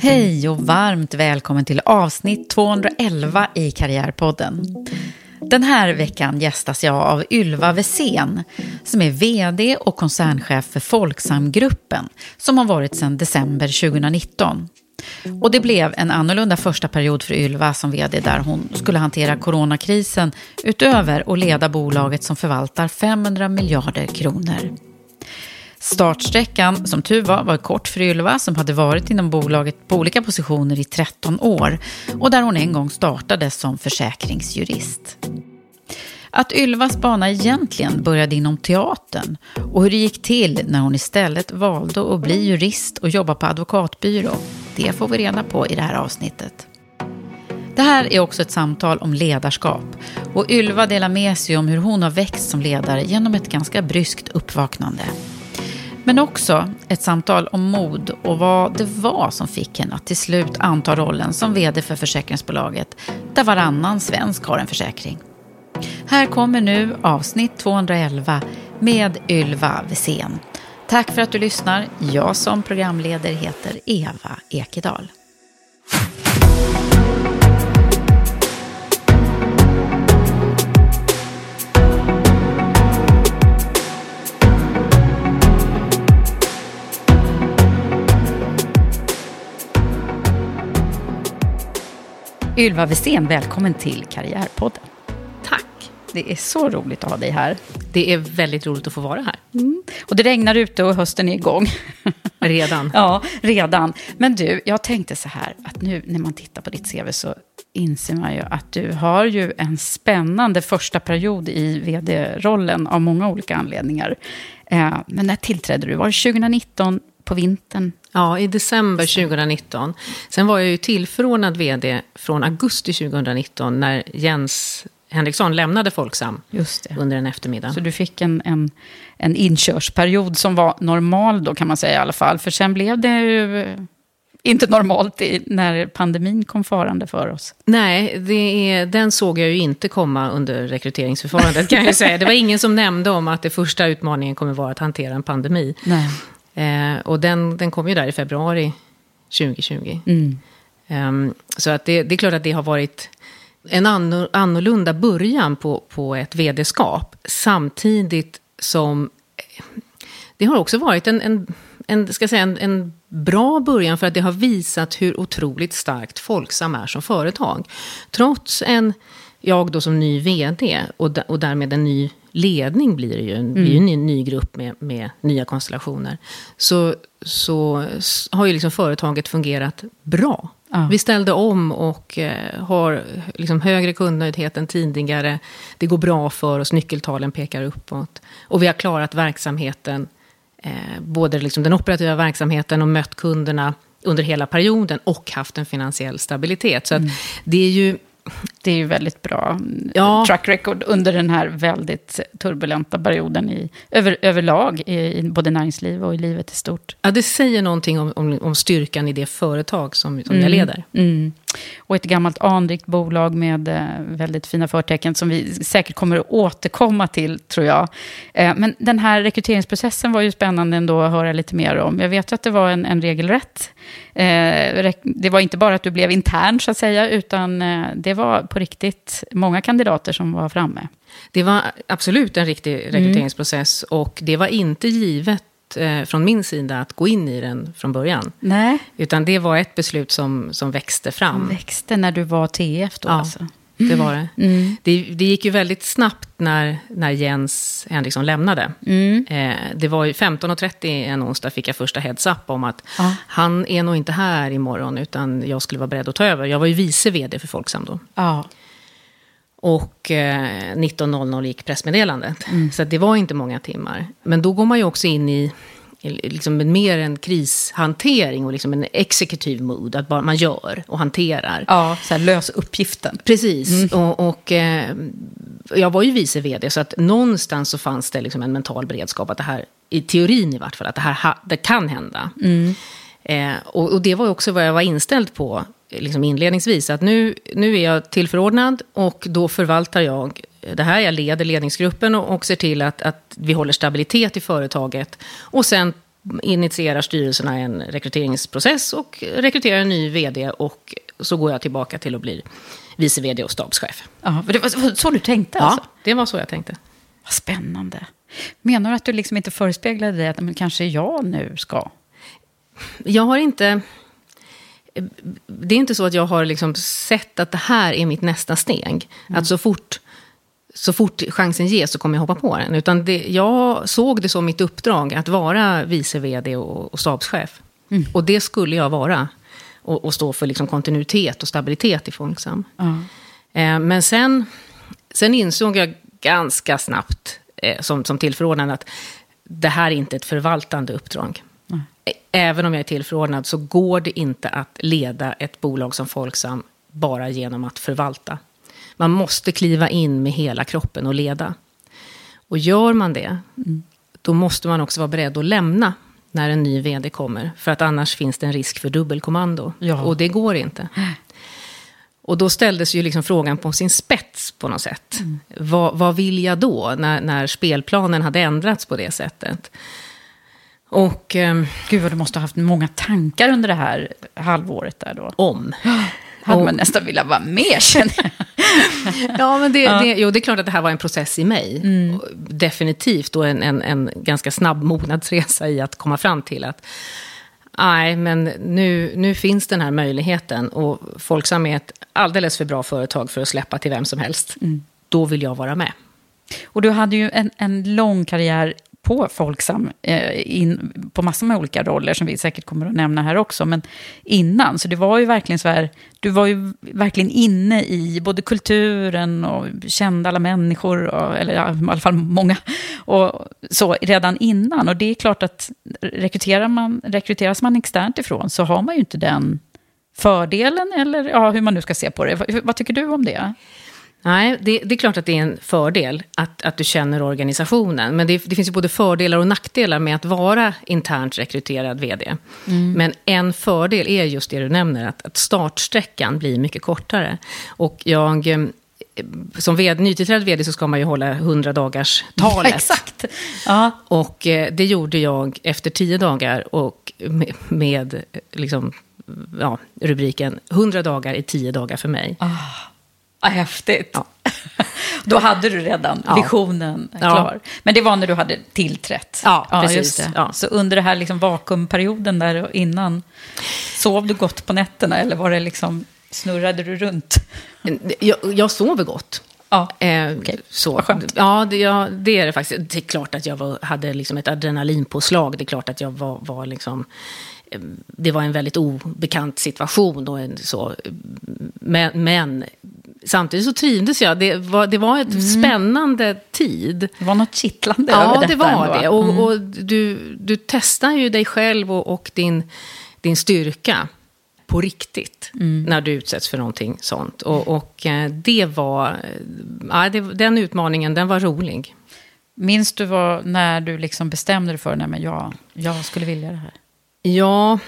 Hej och varmt välkommen till avsnitt 211 i Karriärpodden. Den här veckan gästas jag av Ylva Wesén som är vd och koncernchef för Folksamgruppen som har varit sedan december 2019. Och det blev en annorlunda första period för Ylva som vd där hon skulle hantera coronakrisen utöver att leda bolaget som förvaltar 500 miljarder kronor. Startsträckan, som tur var, var kort för Ylva som hade varit inom bolaget på olika positioner i 13 år och där hon en gång startade som försäkringsjurist. Att Ylvas bana egentligen började inom teatern och hur det gick till när hon istället valde att bli jurist och jobba på advokatbyrå, det får vi reda på i det här avsnittet. Det här är också ett samtal om ledarskap och Ylva delar med sig om hur hon har växt som ledare genom ett ganska bryskt uppvaknande. Men också ett samtal om mod och vad det var som fick henne att till slut anta rollen som vd för försäkringsbolaget där varannan svensk har en försäkring. Här kommer nu avsnitt 211 med Ylva Wesén. Tack för att du lyssnar. Jag som programleder heter Eva Ekedal. Ylva Wesén, välkommen till Karriärpodden. Tack. Det är så roligt att ha dig här. Det är väldigt roligt att få vara här. Mm. Och det regnar ute och hösten är igång. Redan. ja, redan. Men du, jag tänkte så här, att nu när man tittar på ditt CV så inser man ju att du har ju en spännande första period i vd-rollen av många olika anledningar. Eh, men när tillträdde du? Var det 2019 på vintern? Ja, i december 2019. Sen var jag ju tillförordnad vd från augusti 2019 när Jens Henriksson lämnade Folksam under en eftermiddag. Så du fick en, en, en inkörsperiod som var normal då kan man säga i alla fall. För sen blev det ju inte normalt i, när pandemin kom farande för oss. Nej, det är, den såg jag ju inte komma under rekryteringsförfarandet kan jag säga. Det var ingen som nämnde om att det första utmaningen kommer vara att hantera en pandemi. Nej. Eh, och den, den kom ju där i februari 2020. Mm. Um, så att det, det är klart att det har varit en anno- annorlunda början på, på ett vd-skap. Samtidigt som eh, det har också varit en, en, en, ska säga, en, en bra början för att det har visat hur otroligt starkt Folksam är som företag. Trots en, jag då som ny vd och, och därmed en ny ledning blir det ju, en, blir ju en ny, ny grupp med, med nya konstellationer. Så, så har ju liksom företaget fungerat bra. Ja. Vi ställde om och eh, har liksom högre kundnöjdhet än tidigare. Det går bra för oss, nyckeltalen pekar uppåt. Och vi har klarat verksamheten, eh, både liksom den operativa verksamheten och mött kunderna under hela perioden och haft en finansiell stabilitet. Så att det är ju... Det är ju väldigt bra Ja. track record under den här väldigt turbulenta perioden i, över, överlag i, i både näringsliv och i livet i stort. Ja, det säger någonting om, om, om styrkan i det företag som, som jag leder. Mm. Och ett gammalt anrikt bolag med eh, väldigt fina förtecken som vi säkert kommer att återkomma till, tror jag. Eh, men den här rekryteringsprocessen var ju spännande ändå att höra lite mer om. Jag vet ju att det var en, en regelrätt. Eh, det var inte bara att du blev intern, så att säga, utan eh, det var på riktigt många kandidater som var framme. Det var absolut en riktig rekryteringsprocess och det var inte givet eh, från min sida att gå in i den från början. Nej. Utan det var ett beslut som, som växte fram. Växte när du var TF då Ja. alltså? Det var det. det. Det gick ju väldigt snabbt när, när Jens Henriksson lämnade. Eh, det var ju 15.30 en onsdag fick jag första heads-up om att Ja. han är nog inte här imorgon utan jag skulle vara beredd att ta över. Jag var ju vice vd för Folksam då. Ja. Och eh, 19.00 gick pressmeddelandet. Så att det var inte många timmar. Men då går man ju också in i liksom mer en krishantering och liksom en executive mood. Att bara man gör och hanterar. Ja, så här lös uppgiften. Precis. Och, och eh, jag var ju vice vd, så att någonstans så fanns det liksom en mental beredskap att det här, i teorin i vart fall, att det här det kan hända. Eh, och, och det var också vad jag var inställd på liksom inledningsvis. Att nu, nu är jag tillförordnad och då förvaltar jag det här. Jag leder ledningsgruppen och, och ser till att, att vi håller stabilitet i företaget. Och sen initierar styrelserna en rekryteringsprocess och rekryterar en ny vd. Och så går jag tillbaka till att bli vice vd och stabschef. Ja, det var så du tänkte alltså? Ja, det var så jag tänkte. Vad spännande. Menar du att du liksom inte förespeglade dig att men kanske jag nu ska? Jag har inte... Det är inte så att jag har liksom sett att det här är mitt nästa steg. Att så fort, så fort chansen ges så kommer jag hoppa på den. Utan det, jag såg det som mitt uppdrag att vara vice vd och, och stabschef. Och det skulle jag vara. Och, och stå för liksom kontinuitet och stabilitet i Folksam. Eh, men sen, sen insåg jag ganska snabbt eh, som, som tillförordnad att det här är inte ett förvaltande uppdrag. Ä- Även om jag är tillförordnad så går det inte att leda ett bolag som Folksam bara genom att förvalta. Man måste kliva in med hela kroppen och leda. Och gör man det, då måste man också vara beredd att lämna när en ny vd kommer. För att annars finns det en risk för dubbelkommando. Ja. Och det går inte. Och då ställdes ju liksom frågan på sin spets på något sätt. Vad, vad vill jag då, när, när spelplanen hade ändrats på det sättet? Och ehm, Gud vad du måste ha haft många tankar under det här halvåret där då. om. Hade man nästan velat vara med känner jag. Ja, men det, det, jo, det är klart att det här var en process i mig. Och Definitivt, och en, en, en ganska snabb mognadsresa i att komma fram till att nej, men nu, nu finns den här möjligheten. Och Folksam är ett alldeles för bra företag för att släppa till vem som helst. Då vill jag vara med. Och du hade ju en, en lång karriär på Folksam, eh, in, på massor med olika roller som vi säkert kommer att nämna här också. Men innan, så det var ju verkligen så här, du var ju verkligen inne i både kulturen och kände alla människor, och, eller ja, i alla fall många, och så redan innan. Och det är klart att rekryterar man, rekryteras man externt ifrån så har man ju inte den fördelen, eller ja, hur man nu ska se på det. Vad tycker du om det? Nej, det, det är klart att det är en fördel att, att du känner organisationen. Men det, det finns ju både fördelar och nackdelar med att vara internt rekryterad vd. Men en fördel är just det du nämner, att, att startsträckan blir mycket kortare. Och jag, eh, som vd, nytillträdd vd så ska man ju hålla 100 dagars talet. Exakt. Ja. Och eh, det gjorde jag efter tio dagar och med, med liksom, ja, rubriken 100 dagar i 10 dagar för mig. Vad häftigt. Ja. Då hade du redan Ja. visionen Ja. klar. Men det var när du hade tillträtt. Ja, precis. Så under det här liksom vakuumperioden där innan, sov du gott på nätterna eller var det liksom, snurrade du runt? Jag, jag sover gott. Ja, Eh, okej. så. Vad skönt. Ja, det, ja, det är det faktiskt. Det är klart att jag var, hade liksom ett adrenalinpåslag. Det är klart att jag var, var liksom... eh, Det var en väldigt obekant situation. Och en, så, men, men samtidigt så trivdes jag. Det var, det var ett spännande tid. det var något kittlande över Ja, detta det var ändå. det. Och, och du, du testar ju dig själv och, och din, din styrka. på riktigt när du utsätts för någonting sånt. Och, och eh, det var, ja, det, den utmaningen, den var rolig. Minns du vad, när du liksom bestämde dig för att jag, jag skulle vilja det här? Ja,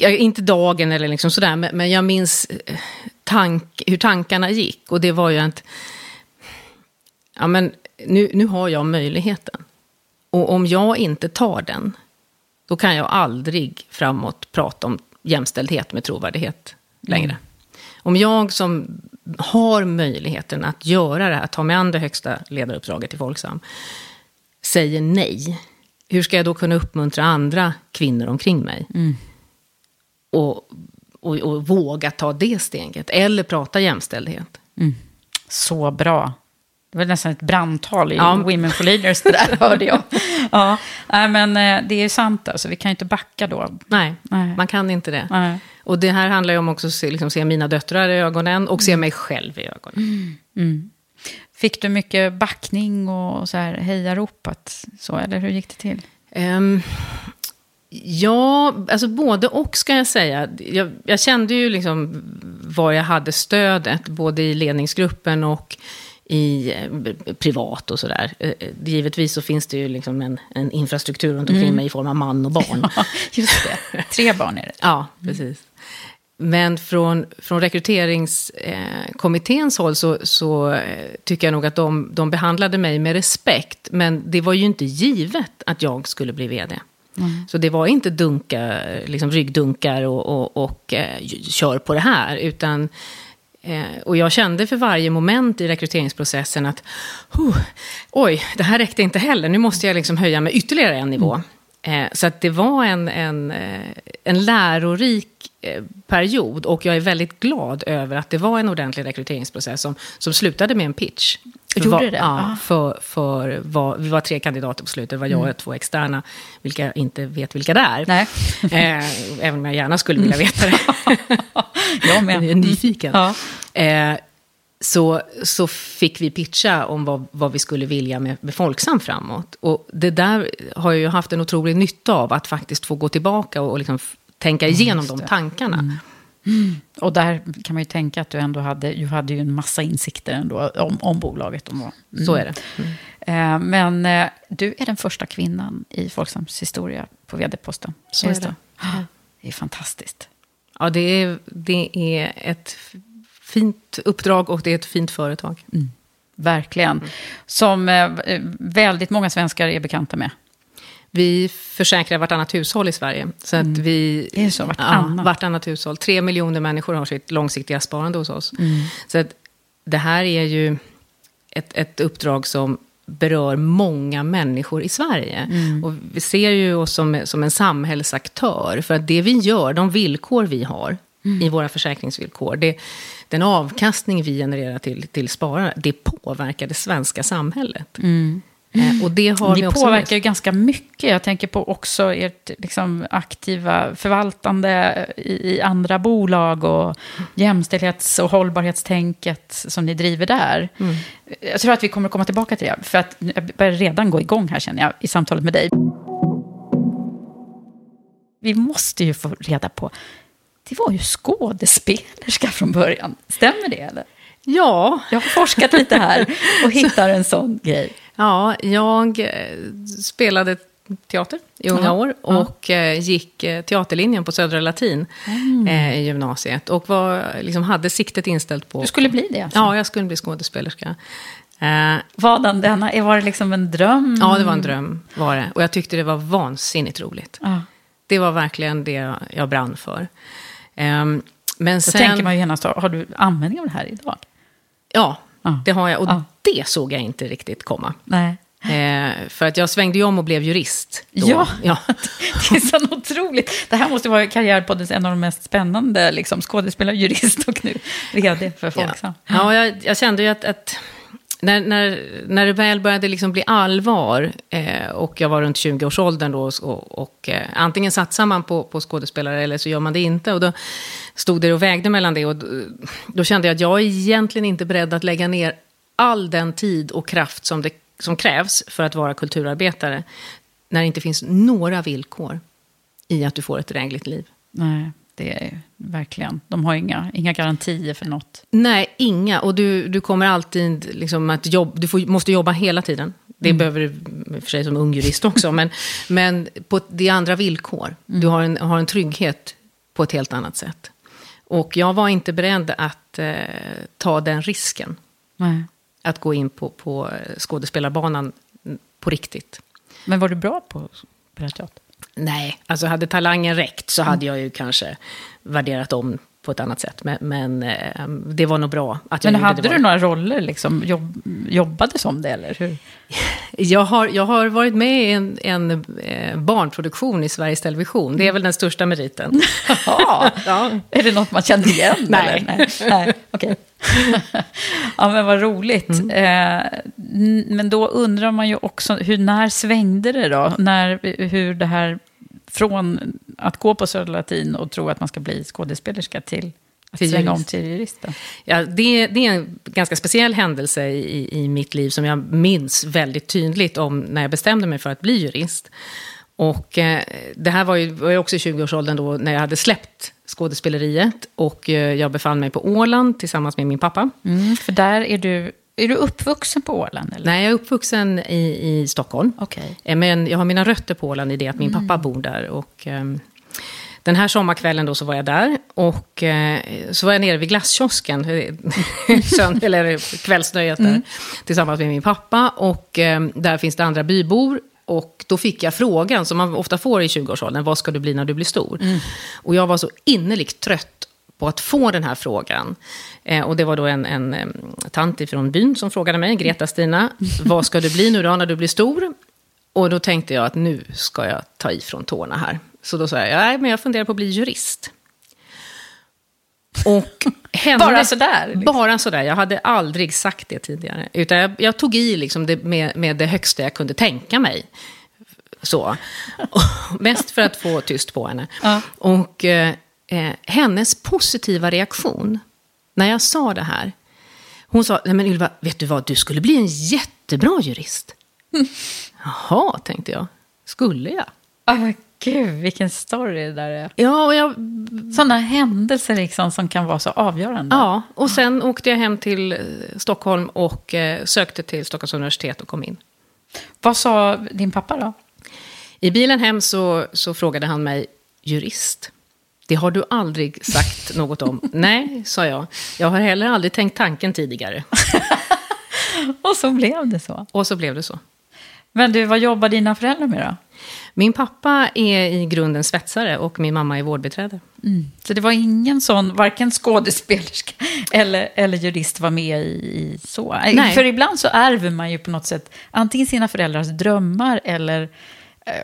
eh, inte dagen eller liksom sådär, men, men jag minns eh, tank, hur tankarna gick. Och det var ju att, ja men nu, nu har jag möjligheten. Och om jag inte tar den, då kan jag aldrig framåt prata om jämställdhet med trovärdighet längre. Mm. Om jag som har möjligheten att göra det här, ta mig an det högsta ledaruppdraget i Folksam, säger nej, hur ska jag då kunna uppmuntra andra kvinnor omkring mig? Mm. Och, och, och, våga ta det steget, eller prata jämställdhet. Mm. Så bra. Det var nästan ett brandtal i ja. Women for Leaders, det där hörde jag. ja, nej, men eh, det är sant, alltså, vi kan ju inte backa då. Nej, nej. man kan inte det. Nej. Och det här handlar ju om också att se, liksom, se mina döttrar i ögonen och se mm. mig själv i ögonen. Mm. Mm. Fick du mycket backning och så här hejarop? Så, eller hur gick det till? Um, ja, alltså både och ska jag säga. Jag, jag, kände ju liksom var jag hade stödet, både i ledningsgruppen och i eh, privat och sådär. Eh, givetvis så finns det ju liksom en, en infrastruktur runt omkring mm. mig i form av man och barn. Ja, just det. Tre barn är det. Ja, precis. Men från, från rekryteringskommitténs eh, håll så, så eh, tycker jag nog att de, de behandlade mig med respekt. Men det var ju inte givet att jag skulle bli vd. Mm. Så det var inte dunka, liksom ryggdunkar och, och, och eh, kör på det här. Utan, eh, och jag kände för varje moment i rekryteringsprocessen att huh, oj, det här räckte inte heller. Nu måste jag liksom höja mig ytterligare en nivå. Mm. Eh, så att det var en, en, eh, en lärorik period. Och jag är väldigt glad över att det var en ordentlig rekryteringsprocess som, som slutade med en pitch. Gjorde var, det? Ja, ah. för, för var, vi var tre kandidater på slutet. Det var jag mm. och två externa, vilka jag inte vet vilka det är. Nej. Eh, även om jag gärna skulle vilja veta det. jag med. Jag är nyfiken. Ja. Eh, så, så fick vi pitcha om vad, vad vi skulle vilja med, med Folksam framåt. Och det där har jag ju haft en otrolig nytta av, att faktiskt få gå tillbaka och, och liksom tänka igenom de tankarna. Mm. Mm. Och där kan man ju tänka att du ändå hade, du hade ju en massa insikter ändå om, om bolaget. Om, mm. Så är det. Mm. Eh, men eh, du är den första kvinnan i Folksams historia på vd-posten. Så är det. Det. det är fantastiskt. Ja, det är, det är ett fint uppdrag och det är ett fint företag. Mm. Verkligen. Som eh, väldigt många svenskar är bekanta med. Vi försäkrar vartannat hushåll i Sverige. Så att mm. vi, det är så, vartannat? Ja, vartannat hushåll. Tre miljoner människor har sitt långsiktiga sparande hos oss. Mm. Så att det här är ju ett, ett uppdrag som berör många människor i Sverige. Mm. Och vi ser ju oss som, som en samhällsaktör. För att det vi gör, de villkor vi har mm. i våra försäkringsvillkor, det, den avkastning vi genererar till, till sparare, det påverkar det svenska samhället. Mm. Eh, och det har Ni påverkar ju ganska mycket. Jag tänker på också ert liksom, aktiva förvaltande i, i, andra bolag och jämställdhets och hållbarhetstänket som ni driver där. Mm. Jag tror att vi kommer komma tillbaka till det. För att jag börjar redan gå igång här känner jag i samtalet med dig. Vi måste ju få reda på, det var ju skådespelerska från början. Stämmer det eller? Ja. Jag har forskat lite här och hittar en sån grej. Ja, jag eh, spelade teater i unga år och ja. Eh, gick eh, teaterlinjen på Södra Latin mm. i gymnasiet. Och var, liksom, hade siktet inställt på... Du skulle bli det? Alltså. Ja, jag skulle bli skådespelerska. Eh, Vadan denna? Var det liksom en dröm? Ja, det var en dröm. var det. Och jag tyckte det var vansinnigt roligt. Ja. Det var verkligen det jag brann för. Eh, men sen... Då tänker man ju genast, har du användning av det här idag? Ja, ja. det har jag. Och det såg jag inte riktigt komma. Nej. Eh, för att jag svängde ju om och blev jurist. Då. Ja, ja. det är så otroligt. Det här måste vara karriärpoddens en av de mest spännande, liksom, skådespelare, jurist och nu vd för Folksam. Ja, ja jag, jag, kände ju att, att när, när, när det väl började liksom bli allvar, eh, och jag var runt 20-årsåldern då, och, och eh, antingen satsar man på, på skådespelare eller så gör man det inte. Och då stod det och vägde mellan det, och då, då kände jag att jag är egentligen inte beredd att lägga ner all den tid och kraft som, det, som krävs för att vara kulturarbetare, när det inte finns några villkor i att du får ett drägligt liv. Nej. Det är verkligen, de har inga, inga garantier för något. Nej, inga. Och du, du kommer alltid liksom att jobba, du får, måste jobba hela tiden. Det Mm. behöver du för sig som ung jurist också, men, men på, det är andra villkor. Mm. Du har en, har en trygghet på ett helt annat sätt. Och jag var inte beredd att eh, ta den risken. Nej. Att gå in på, på skådespelarbanan på riktigt. Men var du bra på att spela teater? Nej, alltså hade talangen räckt så hade jag ju kanske värderat om på ett annat sätt. Men, men eh, det var nog bra att jag Men hade du några roller, liksom, jobb, jobbade som det eller hur? Jag har, jag har varit med i en, en eh, barnproduktion i Sveriges Television. Det är väl den största meriten. Ja. Ja. Är det något man känner igen? Nej. Eller? Nej. Nej. Okej. ja, men vad roligt. Eh, n- men då undrar man ju också, hur, när svängde det då? När, hur det här, från att gå på Södra Latin och tro att man ska bli skådespelerska till att Till svänga om jurist. till juristen? Ja, det, det är en ganska speciell händelse i, i mitt liv som jag minns väldigt tydligt om när jag bestämde mig för att bli jurist. Och eh, det här var ju, var ju också i 20-årsåldern då när jag hade släppt skådespeleriet och eh, jag befann mig på Åland tillsammans med min pappa. Mm, för där är du, är du uppvuxen på Åland? Eller? Nej, jag är uppvuxen i, i Stockholm. Okej. Eh, Men jag har mina rötter på Åland i det att min pappa bor där. Och, ehm, den här sommarkvällen då så var jag där och eh, så var jag nere vid glasskiosken, eh, eller kvällsnöjet där, tillsammans med min pappa. Och ehm, där finns det andra bybor. Och då fick jag frågan, som man ofta får i 20-årsåldern, vad ska du bli när du blir stor? Och jag var så innerligt trött på att få den här frågan. Eh, och det var då en, en tant från byn som frågade mig, Greta-Stina, vad ska du bli nu då när du blir stor? Och då tänkte jag att nu ska jag ta ifrån tårna här. Så då sa jag, nej men jag funderar på att bli jurist. Och henne, Bara sådär, liksom. Bara sådär, jag hade aldrig sagt det tidigare. Utan jag, jag tog i liksom det med, med det högsta jag kunde tänka mig. Så. Och mest för att få tyst på henne. Ja. Och eh, eh, hennes positiva reaktion när jag sa det här. Hon sa, nej men Ylva, vet du vad, du skulle bli en jättebra jurist. Jaha, tänkte jag. Skulle jag? Ah, men gud, vilken story det där är. Ja, och jag, Sådana händelser liksom som kan vara så avgörande. ja, och sen åkte jag hem till eh, Stockholm och eh, sökte till Stockholms universitet och kom in. Vad sa din pappa då? I bilen hem så, så frågade han mig, jurist? Det har du aldrig sagt något om. Nej, sa jag. Jag har heller aldrig tänkt tanken tidigare. Och så blev det så. Och så blev det så. Men du, vad jobbar dina föräldrar med då? Min pappa är i grunden svetsare och min mamma är vårdbiträde. Så det var ingen sån, varken skådespelerska eller, eller jurist var med i, i så. Nej. För ibland så ärver man ju på något sätt antingen sina föräldrars drömmar eller,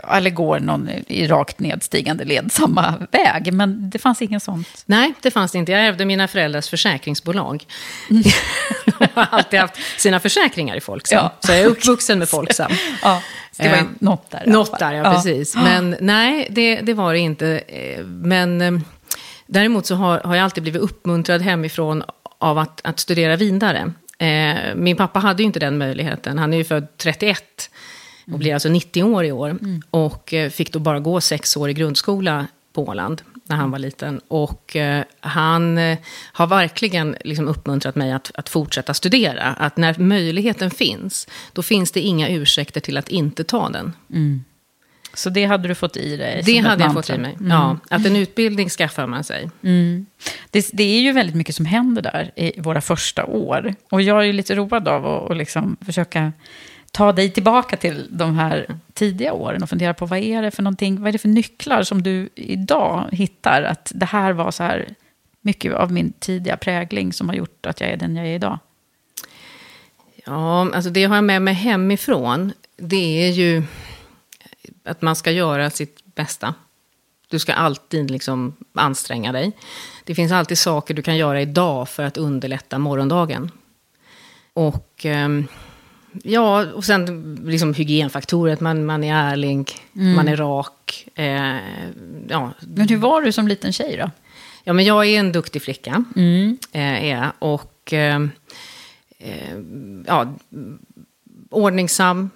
eller går någon i rakt nedstigande led samma väg. Men det fanns ingen sånt. Nej, det fanns det inte. Jag ärvde mina föräldrars försäkringsbolag. De har alltid haft sina försäkringar i Folksam. Ja. Så jag är uppvuxen med Folksam. Ja, det var Eh, något där. Något där, ja, precis. Men nej, det, det var det inte. Eh, Men eh, däremot så har, har jag alltid blivit uppmuntrad hemifrån av att, att studera vidare. Eh, min pappa hade ju inte den möjligheten. Han är ju född 31 och blir alltså 90 år i år. Och eh, fick då bara gå sex år i grundskola på Åland när han var liten. Och eh, han eh, har verkligen liksom uppmuntrat mig att, att fortsätta studera. Att när möjligheten finns, då finns det inga ursäkter till att inte ta den. Så det hade du fått i dig? Det hade jag fått i mig. Ja, att en utbildning skaffar man sig. Det, det är ju väldigt mycket som händer där i våra första år. Och jag är ju lite road av att att liksom försöka ta dig tillbaka till de här tidiga åren och fundera på vad är det för någonting, vad är det för nycklar som du idag hittar? Att det här var så här mycket av min tidiga prägling som har gjort att jag är den jag är idag. Ja, alltså det har jag med mig hemifrån. Det är ju att man ska göra sitt bästa. Du ska alltid liksom anstränga dig. Det finns alltid saker du kan göra idag för att underlätta morgondagen. Och Eh, ja, och sen liksom hygienfaktorer, att man, man är ärlig, man är rak. Eh, ja, Men hur var du som liten tjej då? Ja, men jag är en duktig flicka. Eh, är. Och eh, eh, ja, ordningsam.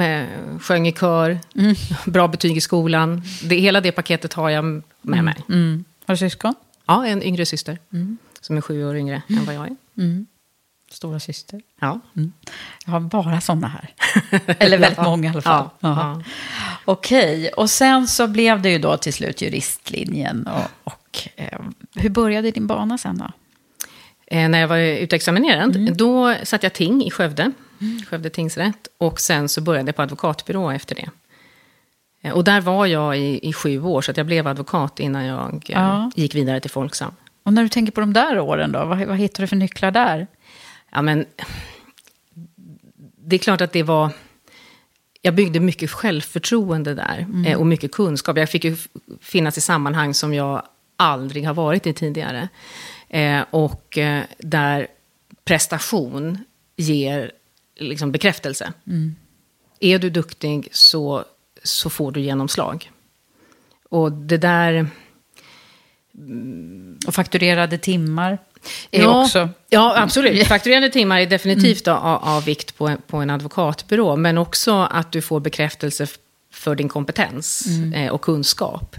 Eh, sjöng i kör. Bra betyg i skolan. Det, hela det paketet har jag med mig. Har du syskon? Ja, en yngre syster. Som är sju år yngre än vad jag är. Stora syster. Ja. Jag har bara sådana här. Eller väldigt Ja. många i alla fall. Ja, Jaha. Okej, och sen så blev det ju då till slut juristlinjen. Och, och eh, hur började din bana sen då? Eh, när jag var utexaminerad, då satt jag ting i Skövde. Skövde tingsrätt. Och sen så började jag på advokatbyrå efter det. Eh, och där var jag i, i sju år, så att jag blev advokat innan jag eh, Ja. gick vidare till Folksam. Och när du tänker på de där åren då, vad, vad hittar du för nycklar där? Ja, men det är klart att det var... Jag byggde mycket självförtroende där eh, och mycket kunskap. Jag fick ju finnas i sammanhang som jag aldrig har varit i tidigare. Eh, och eh, där prestation ger liksom bekräftelse. Är du duktig så, så får du genomslag. Och det där... Och fakturerade timmar är ja, också... Ja, absolut. Fakturerade timmar är definitivt av, av vikt på en, på en advokatbyrå. Men också att du får bekräftelse för din kompetens eh, och kunskap.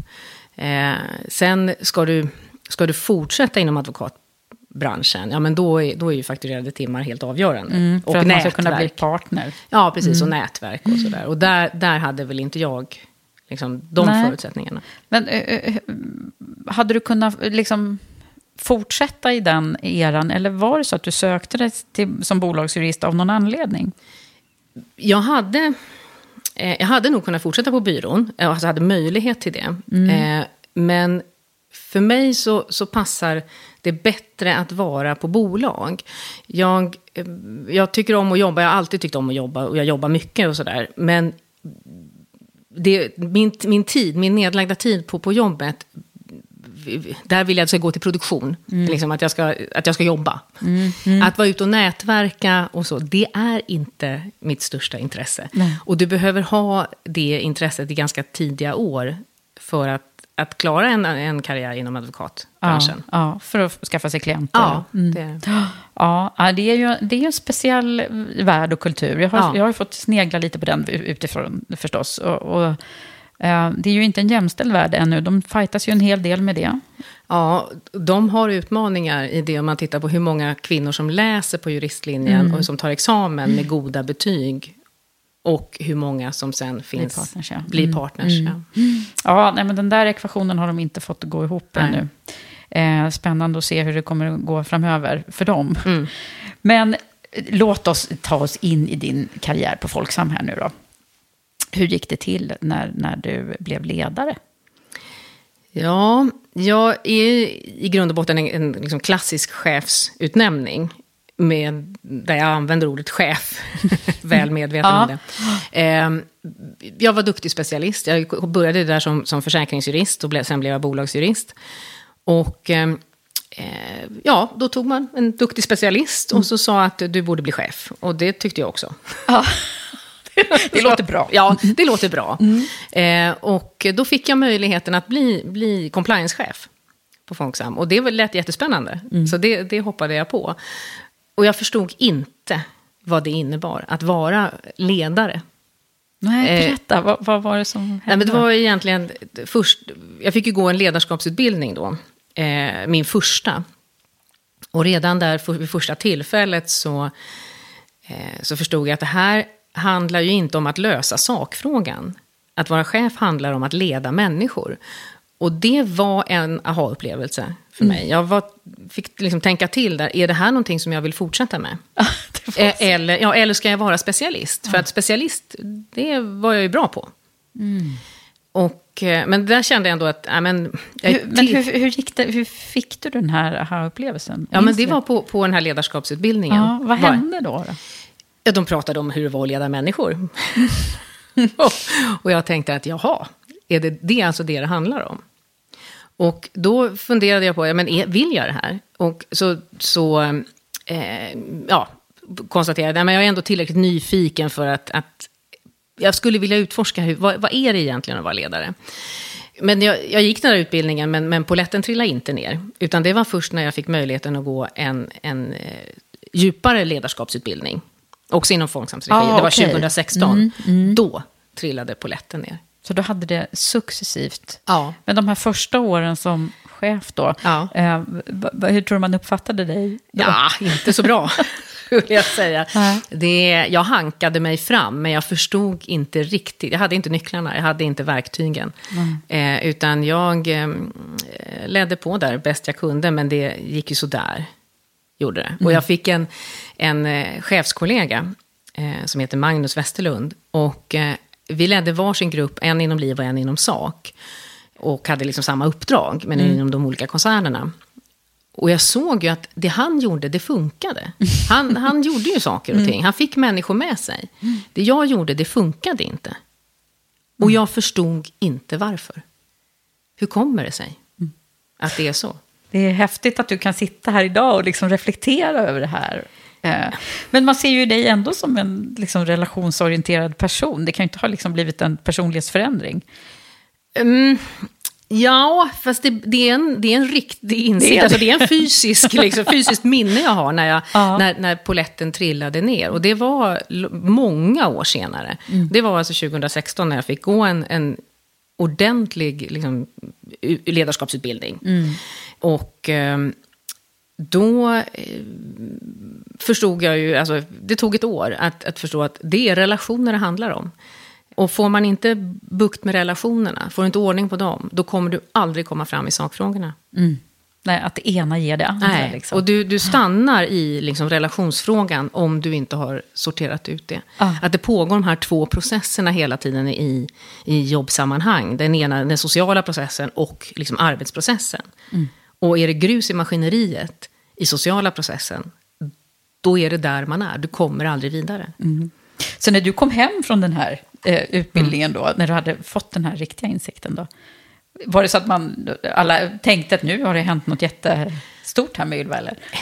Eh, sen ska du, ska du fortsätta inom advokatbranschen, ja men då är, då är ju fakturerade timmar helt avgörande. Mm, för och att man ska kunna bli nätverk. partner. Ja, precis. Och nätverk och sådär. Och där, där hade väl inte jag liksom, de Nej. förutsättningarna. Men eh, eh, hade du kunnat liksom fortsätta i den eran? Eller var det så att du sökte dig till, som bolagsjurist av någon anledning? jag hade, eh, jag hade nog kunnat fortsätta på byrån, eh, alltså hade möjlighet till det. Eh, men för mig så, så passar det bättre att vara på bolag. Jag, eh, jag tycker om att jobba, jag har alltid tyckt om att jobba och jag jobbar mycket och sådär. Men det, min, min tid, min nedlagda tid på, på jobbet, där vill jag att det ska gå till produktion. Liksom att, jag ska, att jag ska jobba. Att vara ute och nätverka och så, det är inte mitt största intresse. Och du behöver ha det intresset i ganska tidiga år för att, att klara en, en karriär inom Ja, advokatbranschen. ja, för att skaffa sig klienter. Ja, det är det. Ja, ja, det är ju det är en speciell värld och kultur. Jag har, Ja. jag har fått snegla lite på den utifrån förstås. Och, och, det är ju inte en jämställd värld ännu. De fightas ju en hel del med det. Ja, de har utmaningar i det om man tittar på hur många kvinnor som läser på juristlinjen och som tar examen med goda betyg. Och hur många som sen finns, partners, ja. blir Mm. partners. Ja. Ja, nej, men den där ekvationen har de inte fått att gå ihop Nej. ännu. Eh, spännande att se hur det kommer att gå framöver för dem. Mm. Men eh, låt oss ta oss in i din karriär på Folksam här nu då. Hur gick det till när, när du blev ledare? Ja, jag är i grund och botten en, en liksom klassisk chefsutnämning. Med, där jag använder ordet chef, väl medveten Ja. om det. Eh, jag var duktig specialist. Jag började där som, som försäkringsjurist och blev, sen blev jag bolagsjurist. Och eh, eh, ja, då tog man en duktig specialist och så sa att du borde bli chef. Och det tyckte jag också. Ja, det låter bra. Ja, det låter bra. Eh, och då fick jag möjligheten att bli, bli compliance-chef på Folksam. Och det lät jättespännande. Så det, det hoppade jag på. Och jag förstod inte vad det innebar att vara ledare. Nej, Eh, berätta. vad, vad var det som hände? Nej, men det var egentligen först... Jag fick ju gå en ledarskapsutbildning då. Eh, min första. Och redan där vid första tillfället så, eh, så förstod jag att det här handlar ju inte om att lösa sakfrågan. Att vara chef handlar om att leda människor. Och det var en aha-upplevelse för mig. Jag var, fick liksom tänka till där, är det här någonting som jag vill fortsätta med? Eh, Eller, ja, eller ska jag vara specialist? För att specialist, det var jag ju bra på. Och, eh, men där kände jag ändå att... Ja, men, jag, hur, men hur, hur, gick det, hur fick du den här aha-upplevelsen? ja, men det var på, på den här ledarskapsutbildningen. Ja, vad hände då? då? Ja, de pratade om hur det var att leda människor. och, jag tänkte att jaha, är det, det är alltså det det handlar om? Och då funderade jag på, ja, men är, vill jag det här? Och så, så eh, ja, konstaterade jag, men jag är ändå tillräckligt nyfiken för att, att jag skulle vilja utforska, hur, vad, vad är det egentligen att vara ledare? Men jag, jag gick den här utbildningen, men, men poletten trillade inte ner. Utan det var först när jag fick möjligheten att gå en, en eh, djupare ledarskapsutbildning. Också inom Folksams regi. Ah, det var okej. 2016. Då trillade poletten ner. Så då hade det successivt. Ja. Men de här första åren som chef då. Ja. Eh, hur tror du man uppfattade dig då? Ja, inte så bra, skulle jag säga. Nej. Det, jag hankade mig fram, men jag förstod inte riktigt. Jag hade inte nycklarna, jag hade inte verktygen. Eh, utan jag eh, ledde på där bäst jag kunde, men det gick ju sådär. Gjorde det. Och jag fick en, en eh, chefskollega eh, som heter Magnus Westerlund. Och eh, vi ledde varsin grupp, en inom liv och en inom sak. Och hade liksom samma uppdrag, men inom de olika koncernerna. Och jag såg ju att det han gjorde, det funkade. Han, han gjorde ju saker och ting. Han fick människor med sig. Det jag gjorde, det funkade inte. Och jag förstod inte varför. Hur kommer det sig att det är så? Det är häftigt att du kan sitta här idag och liksom reflektera över det här. Eh, Men man ser ju dig ändå som en liksom relationsorienterad person. Det kan ju inte ha liksom blivit en personlighetsförändring. Mm, ja, fast det, det, är en, det är en riktig insikt. Det är. Alltså det är en fysisk, liksom, fysiskt minne jag har när, jag, Ja. när, när poletten trillade ner. Och det var många år senare. Det var alltså 2016 när jag fick gå en, en ordentlig liksom, ledarskapsutbildning. Och ehm, då eh, förstod jag ju, alltså, det tog ett år att, att förstå att det är relationer det handlar om. Och får man inte bukt med relationerna, får du inte ordning på dem, då kommer du aldrig komma fram i sakfrågorna. Nej, att det ena ger det andra. Nej, Liksom. och du, du stannar i liksom relationsfrågan om du inte har sorterat ut det. Ja. Att det pågår de här två processerna hela tiden i, i jobbsammanhang. Den ena, den sociala processen och liksom arbetsprocessen. Och är det grus i maskineriet i sociala processen, då är det där man är. Du kommer aldrig vidare. Så när du kom hem från den här eh, utbildningen då, när du hade fått den här riktiga insikten då, var det så att man, alla tänkte att nu har det hänt något jättestort här med Ylva, eller? Eh,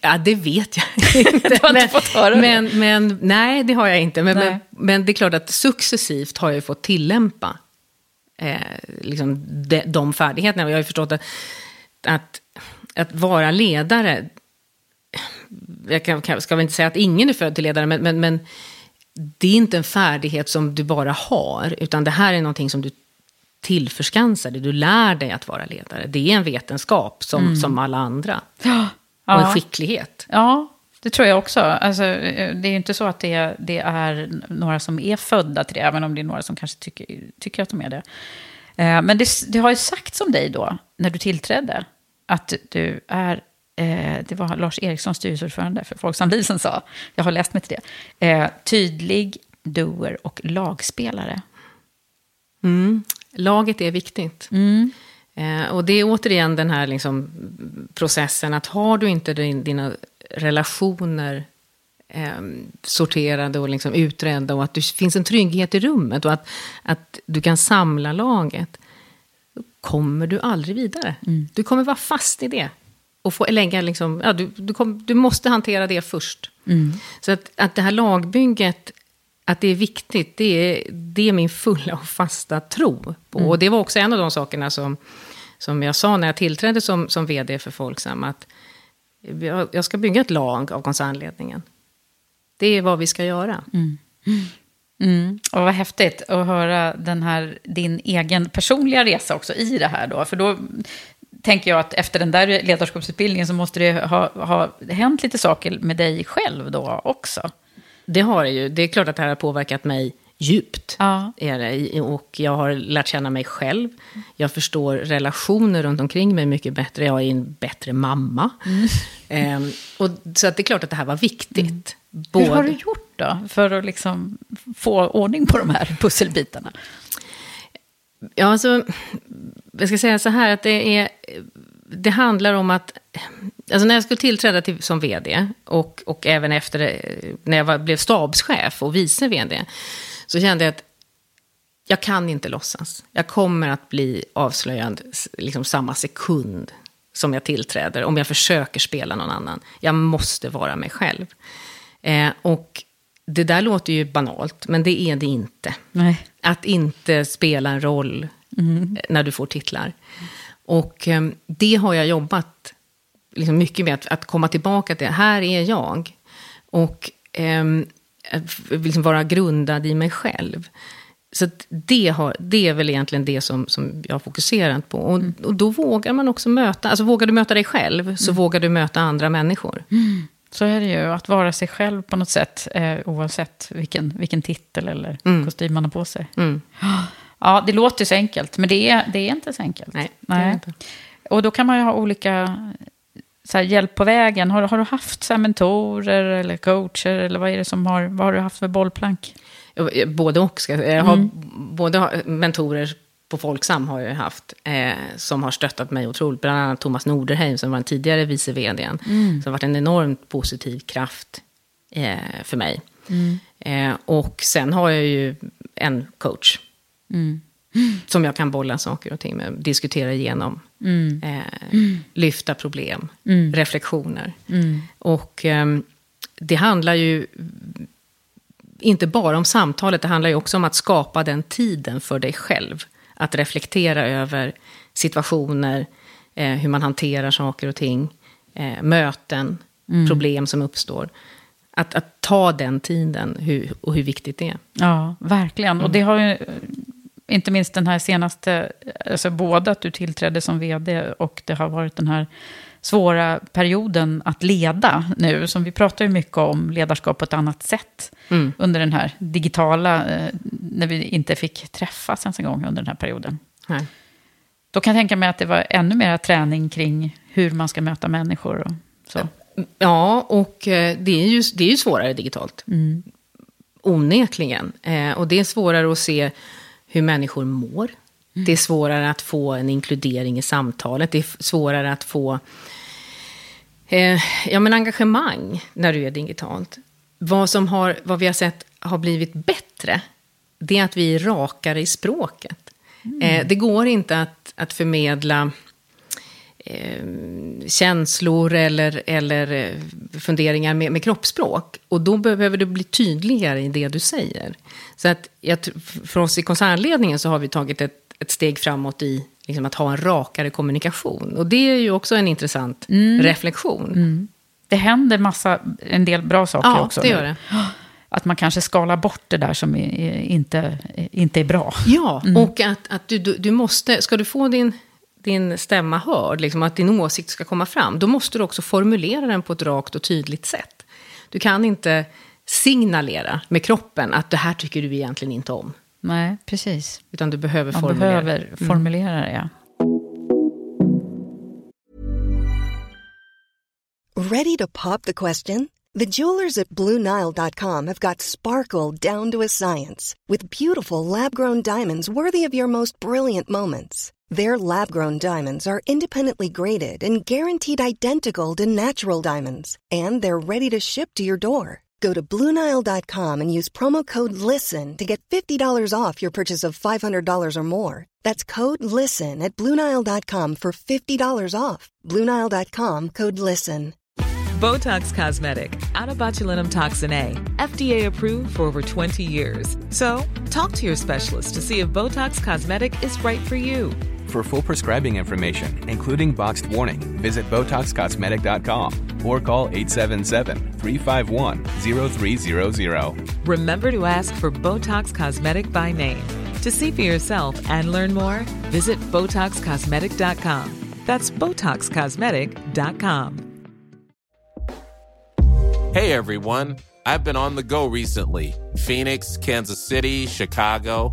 Ja, det vet jag inte. Du har inte fått höra det? men, men, nej, det har jag inte. Men, men, men det är klart att successivt har jag fått tillämpa eh, liksom de, de färdigheterna. Och Jag har ju förstått att, att, att vara ledare, jag kan, ska väl inte säga att ingen är född till ledare, men, men, men det är inte en färdighet som du bara har, utan det här är någonting som du tillförskansar dig. Du lär dig att vara ledare. Det är en vetenskap som, som alla andra. Och en skicklighet. Ja, det tror jag också. Alltså, eh, det är ju inte så att det, det är några som är födda till det, även om det är några som kanske tycker, tycker att de är det. Eh, Men det, det har ju sagts om dig då, när du tillträdde, att du är, eh, det var Lars Eriksson, styrelseordförande för Folksam som sa, jag har läst mig till det, eh, tydlig, doer och lagspelare. Mm. Laget är viktigt. Eh, och det är återigen den här liksom, processen att har du inte din, dina relationer eh, sorterade och liksom utredda och att det finns en trygghet i rummet och att, att du kan samla laget, då kommer du aldrig vidare. Du kommer vara fast i det. Och få lägga liksom, ja, du, du, kom, du måste hantera det först. Så att, att det här lagbygget, att det är viktigt, det är, det är min fulla och fasta tro på. Och det var också en av de sakerna som, som jag sa när jag tillträdde som, som vd för Folksam, att jag, jag ska bygga ett lag av koncernledningen. Det är vad vi ska göra. Mm. Och vad häftigt att höra den här, din egen personliga resa också i det här då. För då tänker jag att efter den där ledarskapsutbildningen så måste det ha, ha hänt lite saker med dig själv då också. Det har det ju. Det är klart att det här har påverkat mig djupt. Ja. Är det. Och jag har lärt känna mig själv. Jag förstår relationer runt omkring mig mycket bättre. Jag är en bättre mamma. Ehm, och, så att det är klart att det här var viktigt. Både, Hur har du gjort då för att liksom få ordning på de här pusselbitarna? Ja, alltså, jag ska säga så här att det är... Det handlar om att... Alltså när jag skulle tillträda till, som vd och, och även efter det, när jag var, blev stabschef och vice vd så kände jag att jag kan inte låtsas. Jag kommer att bli avslöjad liksom samma sekund som jag tillträder om jag försöker spela någon annan. Jag måste vara mig själv. Eh, och det där låter ju banalt, men det är det inte. Nej. Att inte spela en roll Mm. eh, när du får titlar. Och eh, det har jag jobbat liksom mycket med, att, att komma tillbaka till, här är jag. Och f- liksom vara grundad i mig själv. så det, har, det är väl egentligen det som, som jag har fokuserat på. Och, Mm. och då vågar man också möta, alltså vågar du möta dig själv, så vågar du möta andra människor. Så är det ju, att vara sig själv på något sätt, eh, oavsett vilken, vilken titel eller kostym man har på sig. Mm. Ja, det låter så enkelt, men det är, det är inte så enkelt. Nej, inte. Och då kan man ju ha olika så här, hjälp på vägen. Har, har du haft så här, mentorer eller coacher, eller vad är det som har, vad har du haft för bollplank? Jag- Både och. Ska, jag har både har- mentorer på Folksam har jag haft, eh, som har stöttat mig otroligt. Bland annat Thomas Norderheim, som var den tidigare vice vdn. Som har varit en enormt positiv kraft eh, för mig. Eh, och sen har jag ju en coach. Som jag kan bolla saker och ting med, diskutera igenom. Eh, lyfta problem, reflektioner. Och ehm, det handlar ju inte bara om samtalet, det handlar ju också om att skapa den tiden för dig själv. Att reflektera över situationer, eh, hur man hanterar saker och ting, eh, möten, problem som uppstår. Att, att ta den tiden hur, och hur viktigt det är. Ja, verkligen. Mm. Och det har ju, eh, inte minst den här senaste, alltså både att du tillträdde som vd och det har varit den här svåra perioden att leda nu, som vi pratar ju mycket om ledarskap på ett annat sätt Mm. under den här digitala, eh, när vi inte fick träffas ens en gång under den här perioden. Nej. Då kan jag tänka mig att det var ännu mer träning kring hur man ska möta människor och så. Ja, och eh, det är ju, det är ju svårare digitalt. Onekligen. Eh, och det är svårare att se hur människor mår. Det är svårare att få en inkludering i samtalet. Det är svårare att få eh, ja, men engagemang när du är digitalt. Vad, som har, vad vi har sett har blivit bättre, det är att vi är rakare i språket. Eh, det går inte att, att förmedla eh, känslor eller, eller eh, funderingar med, med kroppsspråk. Och då behöver du bli tydligare i det du säger. Så att jag, för oss i koncernledningen så har vi tagit ett, ett steg framåt i liksom, att ha en rakare kommunikation. Och det är ju också en intressant reflektion. Det händer massa, en del bra saker Ja, också. det nu. gör det. Att man kanske skalar bort det där som inte, inte är bra. Ja, och att, att du, du, du måste, ska du få din, din stämma hörd, liksom att din åsikt ska komma fram, då måste du också formulera den på ett rakt och tydligt sätt. Du kan inte signalera med kroppen att det här tycker du egentligen inte om. Nej, precis. Utan du behöver Man formulera. behöver formulera det, ja. Ready to pop the question? The jewelers at BlueNile.com have got sparkle down to a science with beautiful lab grown diamonds worthy of your most brilliant moments. Their lab grown diamonds are independently graded and guaranteed identical to natural diamonds, and they're ready to ship to your door. Go to BlueNile.com and use promo code LISTEN to get $50 off your purchase of $500 or more. That's code LISTEN at BlueNile.com for $50 off. BlueNile.com code LISTEN. Botox Cosmetic, out of botulinum toxin A, FDA approved for over 20 years. So, talk to your specialist to see if Botox Cosmetic is right for you. For full prescribing information, including boxed warning, visit BotoxCosmetic.com or call 877-351-0300. Remember to ask for Botox Cosmetic by name. To see for yourself and learn more, visit BotoxCosmetic.com. That's BotoxCosmetic.com. Hey everyone, I've been on the go recently Phoenix, Kansas City, Chicago.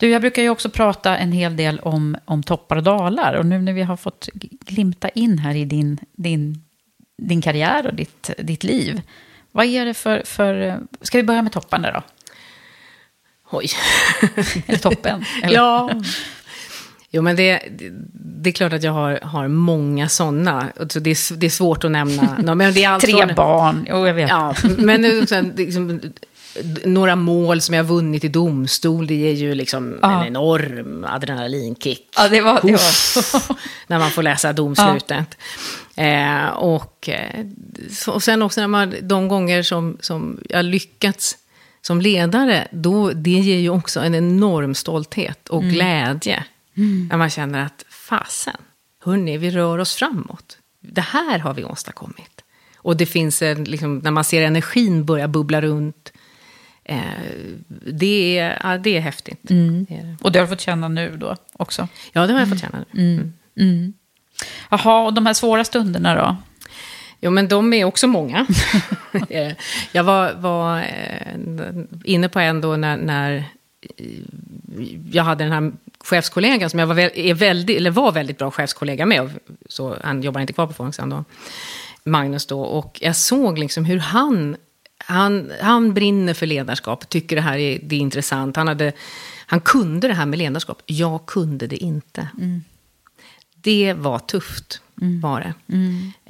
Du, jag brukar ju också prata en hel del om, om toppar och dalar. Och nu när vi har fått glimta in här i din, din, din karriär och ditt, ditt liv. Vad är det för, för... Ska vi börja med topparna då? Oj. Eller toppen? Eller? ja. Jo, men det, det är klart att jag har, har många sådana. Så det, är, det är svårt att nämna. Men det är allt Tre från, barn, jo jag vet. Ja, men också, liksom, några mål som jag vunnit i domstol, det ger ju liksom Ja. en enorm adrenalinkick. Ja, det var... Det var. När man får läsa domslutet. Eh, och, eh, och sen också när man, de gånger som, som jag lyckats som ledare, då, det ger ju också en enorm stolthet och Mm. glädje. När man känner att fasen, hörni, vi rör oss framåt. Det här har vi åstadkommit. Och det finns en, liksom, när man ser energin börja bubbla runt. Eh, det, är, ja, det är häftigt. Det är det. Och det har du fått känna nu då också? Ja, det har jag fått känna nu. Mm. Mm. Jaha, och de här svåra stunderna då? Jo, men de är också många. Eh, jag var, var eh, inne på en då när, när jag hade den här chefskollegan som jag var, är väldigt, eller var väldigt bra chefskollega med. Så han jobbar inte kvar på Folksam då. Magnus då. Och jag såg liksom hur han, han, han brinner för ledarskap, tycker det här är, det är intressant. Han, hade, han kunde det här med ledarskap. Jag kunde det inte. Det var tufft, var det.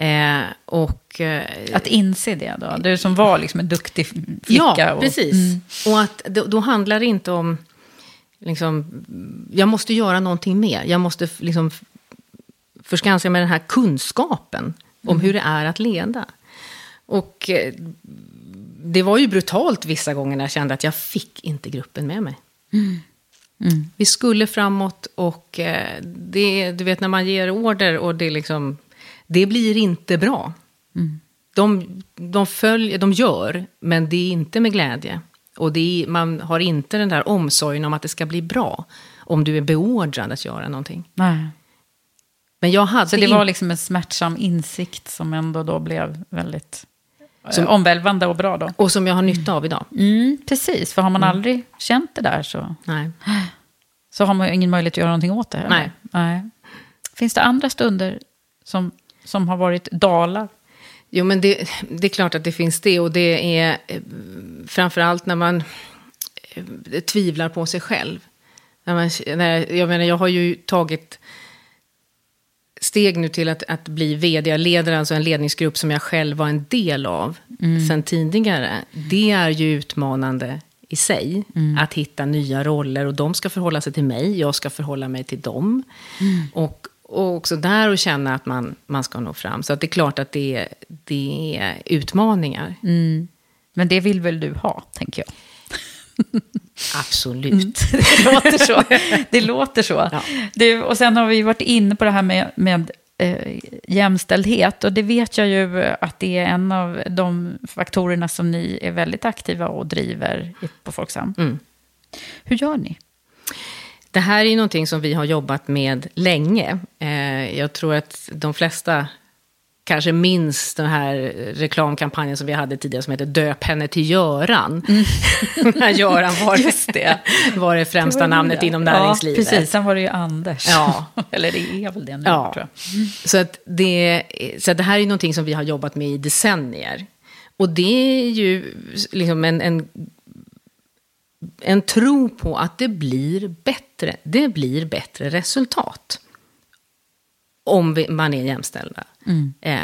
Eh, och, eh, Att inse det då? Du som var liksom en duktig flicka. Ja, och, precis. Mm. Och att då, då handlar det inte om... Liksom, jag måste göra någonting mer. Jag måste liksom förskansa mig den här kunskapen om Mm. hur det är att leda. Och eh, det var ju brutalt vissa gånger när jag kände att jag fick inte gruppen med mig. Mm. Vi skulle framåt och eh, det, du vet när man ger order och det liksom, det blir inte bra. De, de, följer, de gör, men det är inte med glädje. Och är, man har inte den där omsorgen om att det ska bli bra. Om du är beordrad att göra någonting. Nej. Men jag hade Så det in- var liksom en smärtsam insikt som ändå då blev väldigt Som- omvälvande och bra då. Och som jag har nytta av idag. Mm, precis, för har man aldrig känt det där så, Nej. så har man ju ingen möjlighet att göra någonting åt det. heller. Nej. Nej. Finns det andra stunder som, som har varit dalar? Jo, men det, det är klart att det finns det. Och det är eh, framförallt när man eh, tvivlar på sig själv. När man, när, jag menar, jag har ju tagit steg nu till att, att bli vd. Jag leder alltså en ledningsgrupp som jag själv var en del av sen tidigare. Det är ju utmanande i sig. Att hitta nya roller och de ska förhålla sig till mig, jag ska förhålla mig till dem. Och, och också där att känna att man, man ska nå fram. Så att det är klart att det, det är utmaningar. Men det vill väl du ha, tänker jag. Absolut. Det låter så. Det låter så. Ja. Du, och sen har vi varit inne på det här med, med eh, jämställdhet. Och det vet jag ju att det är en av de faktorerna som ni är väldigt aktiva och driver på Folksam. Mm. Hur gör ni? Det här är ju någonting som vi har jobbat med länge. Eh, jag tror att de flesta kanske minns den här reklamkampanjen som vi hade tidigare som heter Döp henne till Göran. När Göran var, Mm. Just det. var det främsta Det var namnet det. inom näringslivet. Ja, precis. Sen var det ju Anders. Ja. Eller det är väl det nu, Ja. tror jag. Så, att det, så att det här är någonting som vi har jobbat med i decennier. Och det är ju liksom en, en, en tro på att det blir bättre. Det blir bättre resultat. Om vi, man är jämställda. Eh,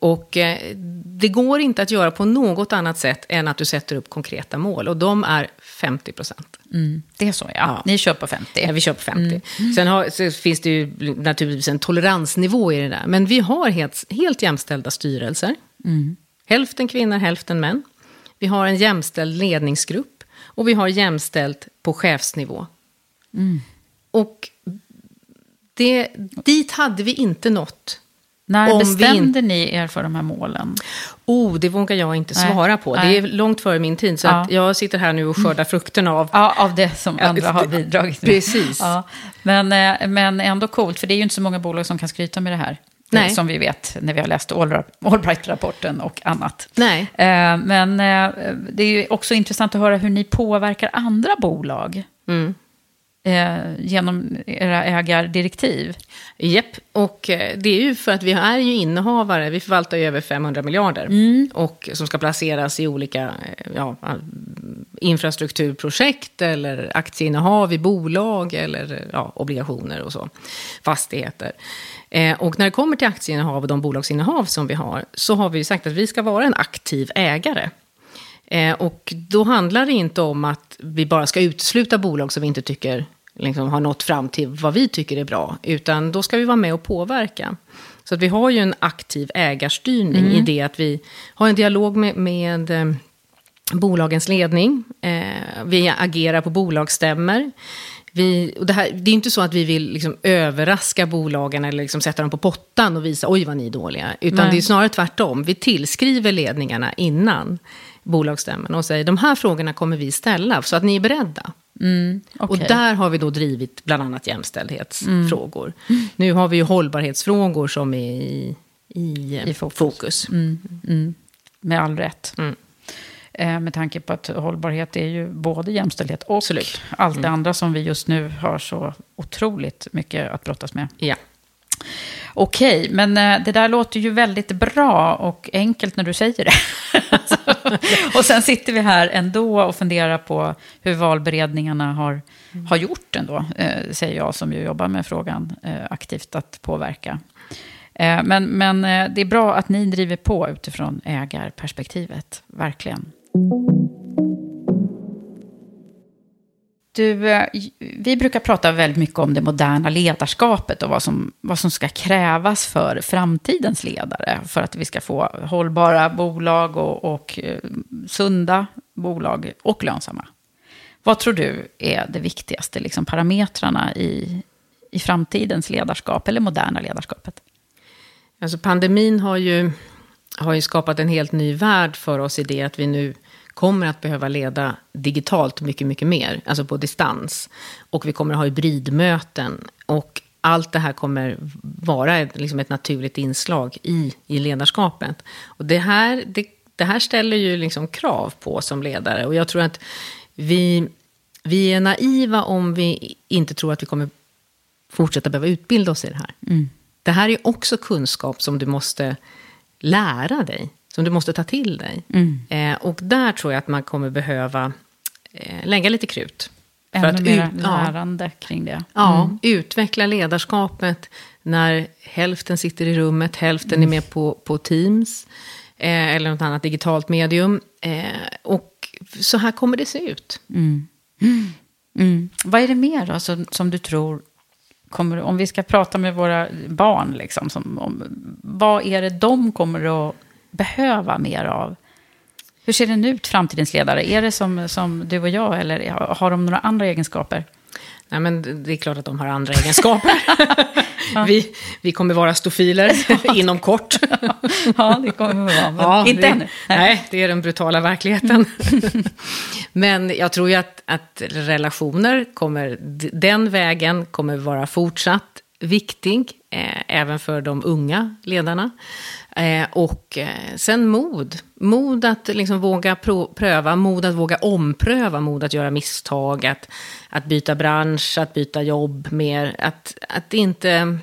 och eh, det går inte att göra på något annat sätt än att du sätter upp konkreta mål. Och de är 50 procent. Mm. Det är så, ja. Ja. Ni kör på 50. Ja, vi kör på 50. Sen har, finns det ju naturligtvis en toleransnivå i det där. Men vi har helt, helt jämställda styrelser. Hälften kvinnor, hälften män. Vi har en jämställd ledningsgrupp. Och vi har jämställt på chefsnivå. Mm. Och det, dit hade vi inte nått. När Om bestämde ni er för de här målen? Oh, det vågar jag inte Nej, svara på. nej. Det är långt före min tid. Så Ja. att jag sitter här nu och skördar frukterna av... Ja, av det som Ja, andra har bidragit med. Precis. Men, eh, men ändå coolt, för det är ju inte så många bolag som kan skryta med det här. Nej. Eh, Som vi vet när vi har läst Allbright-rapporten och annat. Nej. Eh, Men det är ju också intressant att höra hur ni påverkar andra bolag Mm. Eh, genom era ägardirektiv. Japp, och eh, det är ju för att vi är ju innehavare, vi förvaltar ju över 500 miljarder. Mm. Och som ska placeras i olika eh, ja, infrastrukturprojekt eller aktieinnehav i bolag eller eh, ja, obligationer och så. Fastigheter. Eh, och när det kommer till aktieinnehav och de bolagsinnehav som vi har så har vi ju sagt att vi ska vara en aktiv ägare. Eh, och då handlar det inte om att vi bara ska utesluta bolag som vi inte tycker liksom, har nått fram till vad vi tycker är bra. Utan då ska vi vara med och påverka. Så att vi har ju en aktiv ägarstyrning Mm. i det att vi har en dialog med, med eh, bolagens ledning. Eh, vi agerar på bolagsstämmer. Vi, det, här, det är inte så att vi vill liksom överraska bolagen eller liksom sätta dem på pottan och visa oj vad ni är dåliga. Utan Nej. det är snarare tvärtom. Vi tillskriver ledningarna innan bolagsstämman och säger de här frågorna kommer vi ställa så att ni är beredda. Mm, Och okej. där har vi då drivit bland annat jämställdhetsfrågor. Nu har vi ju hållbarhetsfrågor som är i, i, I fokus. fokus. Mm, mm. Med all rätt. Mm. Eh, med tanke på att hållbarhet är ju både jämställdhet och Absolut. allt det Mm. andra som vi just nu har så otroligt mycket att brottas med. Ja. Okej, men eh, det där låter ju väldigt bra och enkelt när du säger det. och sen sitter vi här ändå och funderar på hur valberedningarna har, har gjort ändå, eh, säger jag som ju jobbar med frågan eh, aktivt att påverka. Eh, men men eh, det är bra att ni driver på utifrån ägarperspektivet, verkligen. Du, eh, vi brukar prata väldigt mycket om det moderna ledarskapet och vad som, vad som ska krävas för framtidens ledare för att vi ska få hållbara bolag och, och eh, sunda bolag och lönsamma. Vad tror du är det viktigaste liksom, parametrarna i, i framtidens ledarskap eller moderna ledarskapet? Alltså pandemin har ju, har ju skapat en helt ny värld för oss i det att vi nu kommer att behöva leda digitalt mycket, mycket mer, alltså på distans. Och vi kommer att ha hybridmöten. Och allt det här kommer vara ett, liksom ett naturligt inslag i, i ledarskapet. Och det här, det, det här ställer ju liksom krav på som ledare. Och jag tror att vi, vi är naiva om vi inte tror att vi kommer fortsätta behöva utbilda oss i det här. Det här är också kunskap som du måste lära dig, som du måste ta till dig. Eh, och där tror jag att man kommer behöva eh, lägga lite krut. Ännu mer ut- ja, lärande kring det. ja, Mm. utveckla ledarskapet när hälften sitter i rummet, hälften är med på, på Teams. Eh, eller något annat digitalt medium. Eh, och så här kommer det se ut. Mm. Vad är det mer då, som, som du tror kommer, om vi ska prata med våra barn, liksom, som, om, vad är det de kommer att behöva mer av? Hur ser den ut, framtidens ledare? Är det som, som du och jag, eller har de några andra egenskaper? Nej, men det är klart att de har andra egenskaper. vi, vi kommer vara stofiler inom kort. ja, det kommer vi vara, men inte det, ännu. Nej, det är den brutala verkligheten. men jag tror ju att, att relationer kommer, den vägen kommer vara fortsatt viktig, eh, även för de unga ledarna. Eh, och eh, sen mod. Mod att liksom våga pröva, mod att våga ompröva, mod att göra misstag, att, att byta bransch, att byta jobb mer. Att, att inte...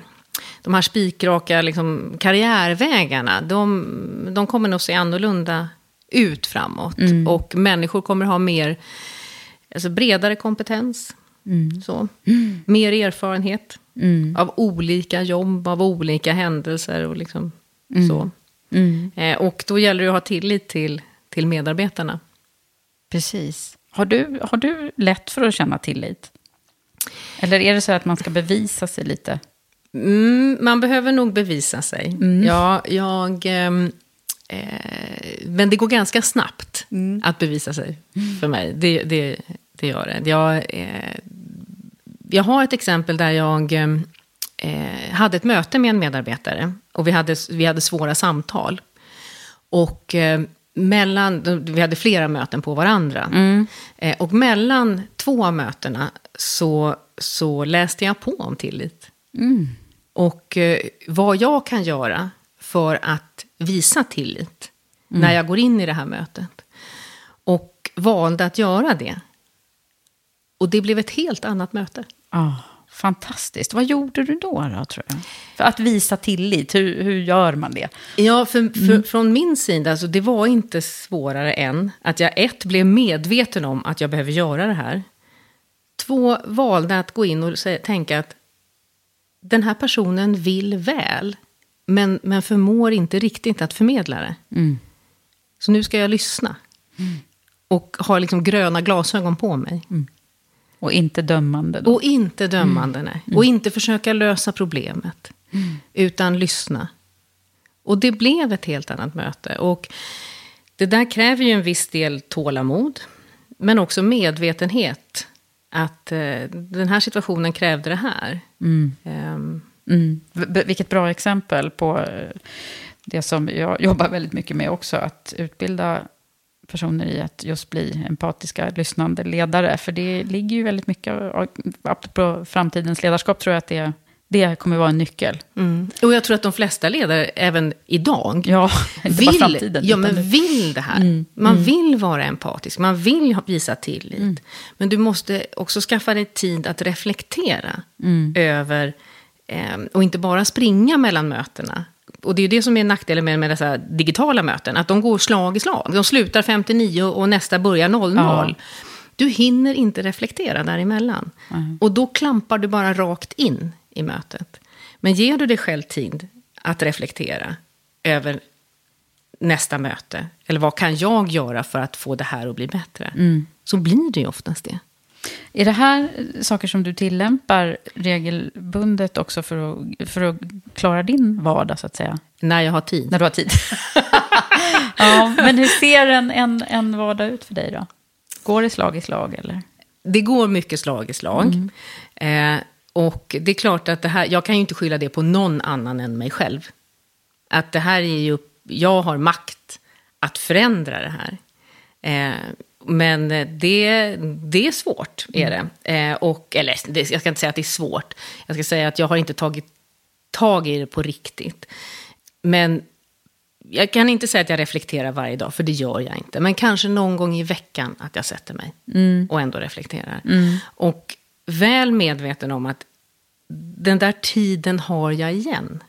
De här spikraka liksom, karriärvägarna, de, de kommer nog se annorlunda ut framåt. Mm. Och människor kommer ha mer, alltså bredare kompetens. Mm. Så. Mer erfarenhet av olika jobb, av olika händelser och liksom Mm. så. Mm. Eh, och då gäller det att ha tillit till, till medarbetarna. Precis. Har du, har du lätt för att känna tillit? Eller är det så att man ska bevisa sig lite? Mm, man behöver nog bevisa sig. Mm. Ja, jag, ehm, eh, men det går ganska snabbt att bevisa sig för mig. Det, det, det gör det. Jag, eh, jag har ett exempel där jag eh, hade ett möte med en medarbetare. Och vi hade, vi hade svåra samtal. Och eh, mellan, vi hade flera möten på varandra. Eh, och mellan två av mötena så, så läste jag på om tillit. Och eh, vad jag kan göra för att visa tillit när jag går in i det här mötet. Och valde att göra det. Och det blev ett helt annat möte. Ah, fantastiskt. Vad gjorde du då, då, tror jag? För att visa tillit, hur, hur gör man det? Ja, för, för, från min sida, alltså, det var inte svårare än att jag ett, blev medveten om att jag behöver göra det här. Två, valde att gå in och tänka att den här personen vill väl, men, men förmår inte riktigt att förmedla det. Så nu ska jag lyssna. Och ha liksom gröna glasögon på mig. Och inte dömande då? Och inte dömande, nej. Och inte försöka lösa problemet. Utan lyssna. Och det blev ett helt annat möte. Och det där kräver ju en viss del tålamod. Men också medvetenhet. Att eh, den här situationen krävde det här. Ehm, Mm. V- Vilket bra exempel på eh, det som jag jobbar väldigt mycket med också. Att utbilda personer i att just bli empatiska, lyssnande ledare. För det ligger ju väldigt mycket, apropå framtidens ledarskap, tror jag att det, det kommer vara en nyckel. mm. Och jag tror att de flesta ledare, även idag, Ja, vill, framtiden. ja, men vill det här. Man vill vara empatisk, man vill visa tillit. Men du måste också skaffa dig tid att reflektera över, eh, och inte bara springa mellan mötena. Och det är ju det som är nackdelen med, med dessa digitala möten, att de går slag i slag. De slutar 59 och nästa börjar 00. Ja. Du hinner inte reflektera däremellan. Och då klampar du bara rakt in i mötet. Men ger du dig själv tid att reflektera över nästa möte, eller vad kan jag göra för att få det här att bli bättre? Så blir det ju oftast det. Är det här saker som du tillämpar regelbundet också för att, för att klara din vardag, så att säga? När jag har tid. När du har tid. ja, men hur ser en, en, en vardag ut för dig då? Går det slag i slag, eller? Det går mycket slag i slag. Mm. Eh, och det är klart att det här, jag kan ju inte skylla det på någon annan än mig själv. Att det här är ju, jag har makt att förändra det här. Eh, men det, det är svårt, är det. Eh, och, eller det, jag ska inte säga att det är svårt. Jag ska säga att jag har inte tagit tag i det på riktigt. Men jag kan inte säga att jag reflekterar varje dag, för det gör jag inte. Men kanske någon gång i veckan att jag sätter mig och ändå reflekterar. Och väl medveten om att den där tiden har jag igen.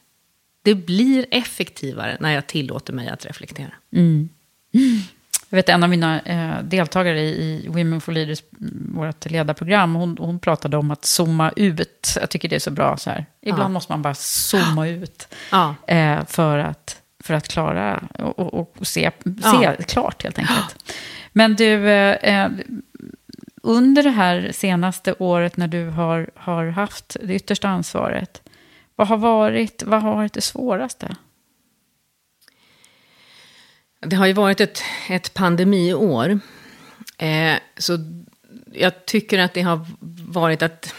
Det blir effektivare när jag tillåter mig att reflektera. Jag vet en av mina eh, deltagare i, Women for Leaders, vårt ledarprogram, hon, hon pratade om att zooma ut. Jag tycker det är så bra så här. Ibland Ja. måste man bara zooma ut. Ja. Eh, för, att, för att klara och, och, och se, Ja. se klart helt enkelt. Men du, eh, eh, under det här senaste året när du har, har haft det yttersta ansvaret, vad har varit, vad har varit det svåraste? Det har ju varit ett, ett pandemiår. Eh, så jag tycker att det har varit att,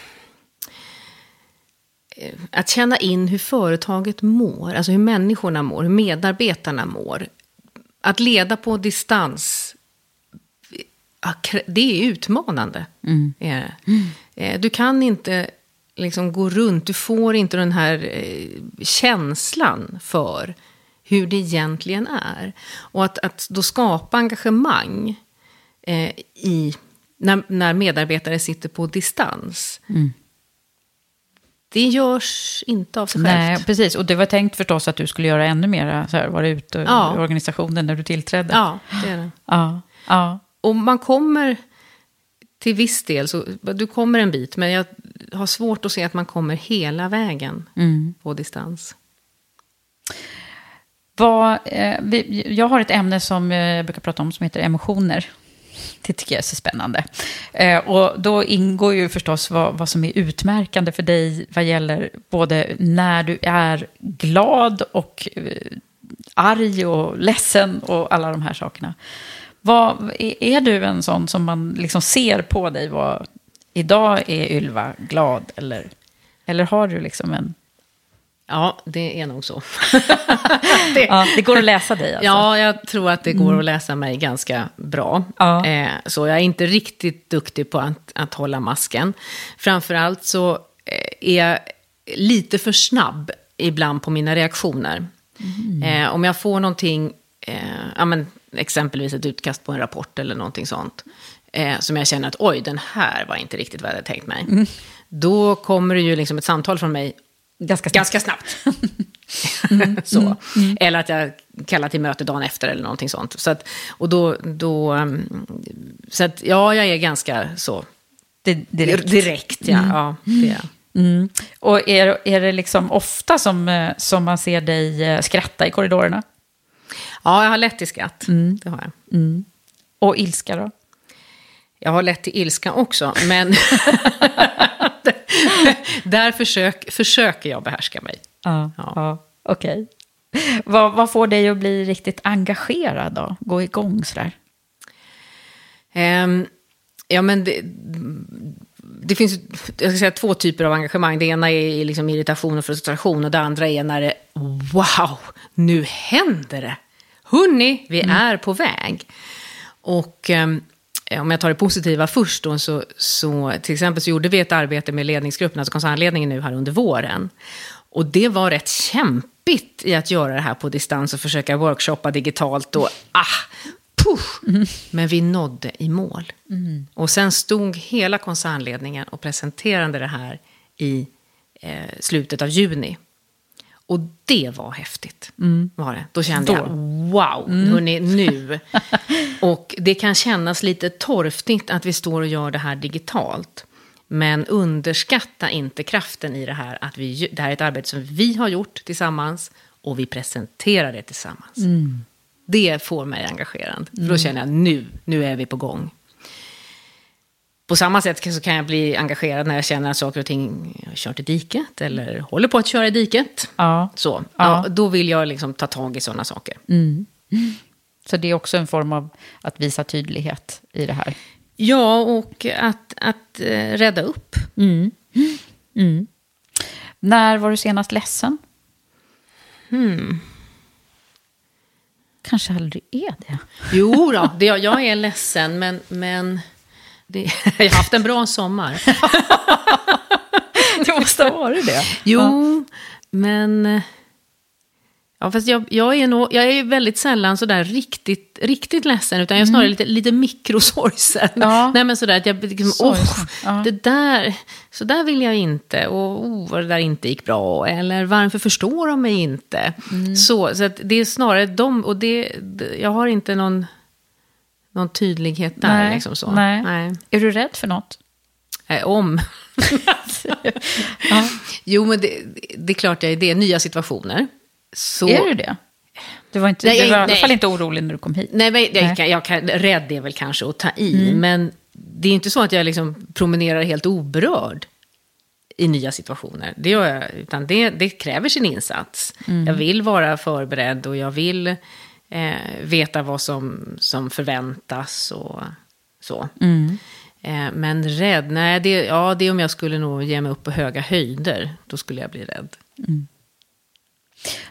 eh, att känna in hur företaget mår, alltså hur människorna mår, hur medarbetarna mår. Att leda på distans, det är utmanande. Är det. Eh, Du kan inte liksom gå runt, du får inte den här eh, känslan för hur det egentligen är. Och att, att då skapa engagemang eh, i, när, när medarbetare sitter på distans. Det görs inte av sig självt. Nej, precis. Och det var tänkt förstås att du skulle göra ännu mer, så här, vara ute Ja. i organisationen när du tillträdde. Ja, det är det. Ja, ja. Och man kommer till viss del, så du kommer en bit, men jag har svårt att se att man kommer hela vägen på distans. Vad, eh, vi, jag har ett ämne som eh, jag brukar prata om som heter emotioner. Det tycker jag är så spännande. Eh, och då ingår ju förstås vad, vad som är utmärkande för dig vad gäller både när du är glad och eh, arg och ledsen och alla de här sakerna. Vad, är, är du en sån som man liksom ser på dig? Vad, idag är Ylva glad eller, eller har du liksom en... Ja, det är nog så. det, ja, det går att läsa dig alltså? Ja, jag tror att det går mm. att läsa mig ganska bra. Ja. Eh, så jag är inte riktigt duktig på att, att hålla masken. Framförallt så eh, är jag lite för snabb ibland på mina reaktioner. Mm. Eh, om jag får någonting, eh, ja, men, exempelvis ett utkast på en rapport eller någonting sånt, eh, som jag känner att oj, den här var inte riktigt vad jag hade tänkt mig. Mm. Då kommer det ju liksom ett samtal från mig ganska snabbt. Ganska snabbt. mm. så. Mm. mm. Eller att jag kallar till möte dagen efter eller någonting sånt. Så att, och då, då, mm, så att ja, jag är ganska så. direkt. Direkt, ja. Mm. ja det är. Mm. Och är, är det liksom ofta som, eh, som man ser dig eh, skratta i korridorerna? Ja, jag har lätt till skratt. Mm. Det har jag. Mm. Och ilska då? Jag har lätt till ilska också, men där försök, försöker jag behärska mig. Ja, ja. ja okej. Okay. Vad, vad, får dig att bli riktigt engagerad då? Gå igång sådär? Um, ja, men det, det finns jag ska säga, två typer av engagemang. Det ena är liksom irritation och frustration och det andra är när det, wow, nu händer det. Hörni, vi mm. är på väg. Och um, om jag tar det positiva först då, så, så till exempel så gjorde vi ett arbete med ledningsgruppen, alltså koncernledningen nu här under våren. Och det var rätt kämpigt i att göra det här på distans och försöka workshoppa digitalt och ah, puff, mm. Men vi nådde i mål. Mm. Och sen stod hela koncernledningen och presenterade det här i eh, slutet av juni. Och det var häftigt. Mm. Var det. Då kände Då. jag, wow, mm. hörni, nu. och det kan kännas lite torftigt att vi står och gör det här digitalt. Men underskatta inte kraften i det här. Att vi, det här är ett arbete som vi har gjort tillsammans och vi presenterar det tillsammans. Mm. Det får mig engagerad. För då mm. känner jag, nu, nu är vi på gång. På samma sätt så kan jag bli engagerad när jag känner att saker och ting har kört i diket eller håller på att köra i diket. Ja. Så, ja. då vill jag liksom ta tag i sådana saker. Mm. Så det är också en form av att visa tydlighet i det här? Ja, och att, att uh, rädda upp. Mm. Mm. När var du senast ledsen? Hmm. Kanske aldrig är det? Jo då, det, jag är ledsen, men... men det, jag har haft en bra sommar. det måste ha varit det. Jo, ja. men... Ja, fast jag, jag, är nog, jag är väldigt sällan sådär riktigt, riktigt ledsen, utan jag är snarare mm. lite, lite mikrosorgsen. Ja. Nej, men sådär att jag liksom, oh, ja. det där, så där vill jag inte, och oh, vad det där inte gick bra, eller varför förstår de mig inte? Mm. Så, så att det är snarare de, och det, jag har inte någon någon tydlighet där. Nej, liksom så. Nej. nej. Är du rädd för något? Eh, om. ja. Jo, men det, det, är klart jag är det. Nya situationer. Så... Är du det? Du var, inte, nej, du var i alla fall inte orolig när du kom hit. Nej, men jag, nej. Kan, jag kan, rädd är väl kanske att ta i. Mm. Men det är inte så att jag liksom promenerar helt oberörd i nya situationer. Det gör jag, utan det, det kräver sin insats. Mm. Jag vill vara förberedd och jag vill eh, veta vad som, som förväntas och så. Mm. Eh, men rädd, nej, det, ja, det är om jag skulle nog ge mig upp på höga höjder. Då skulle jag bli rädd. Mm.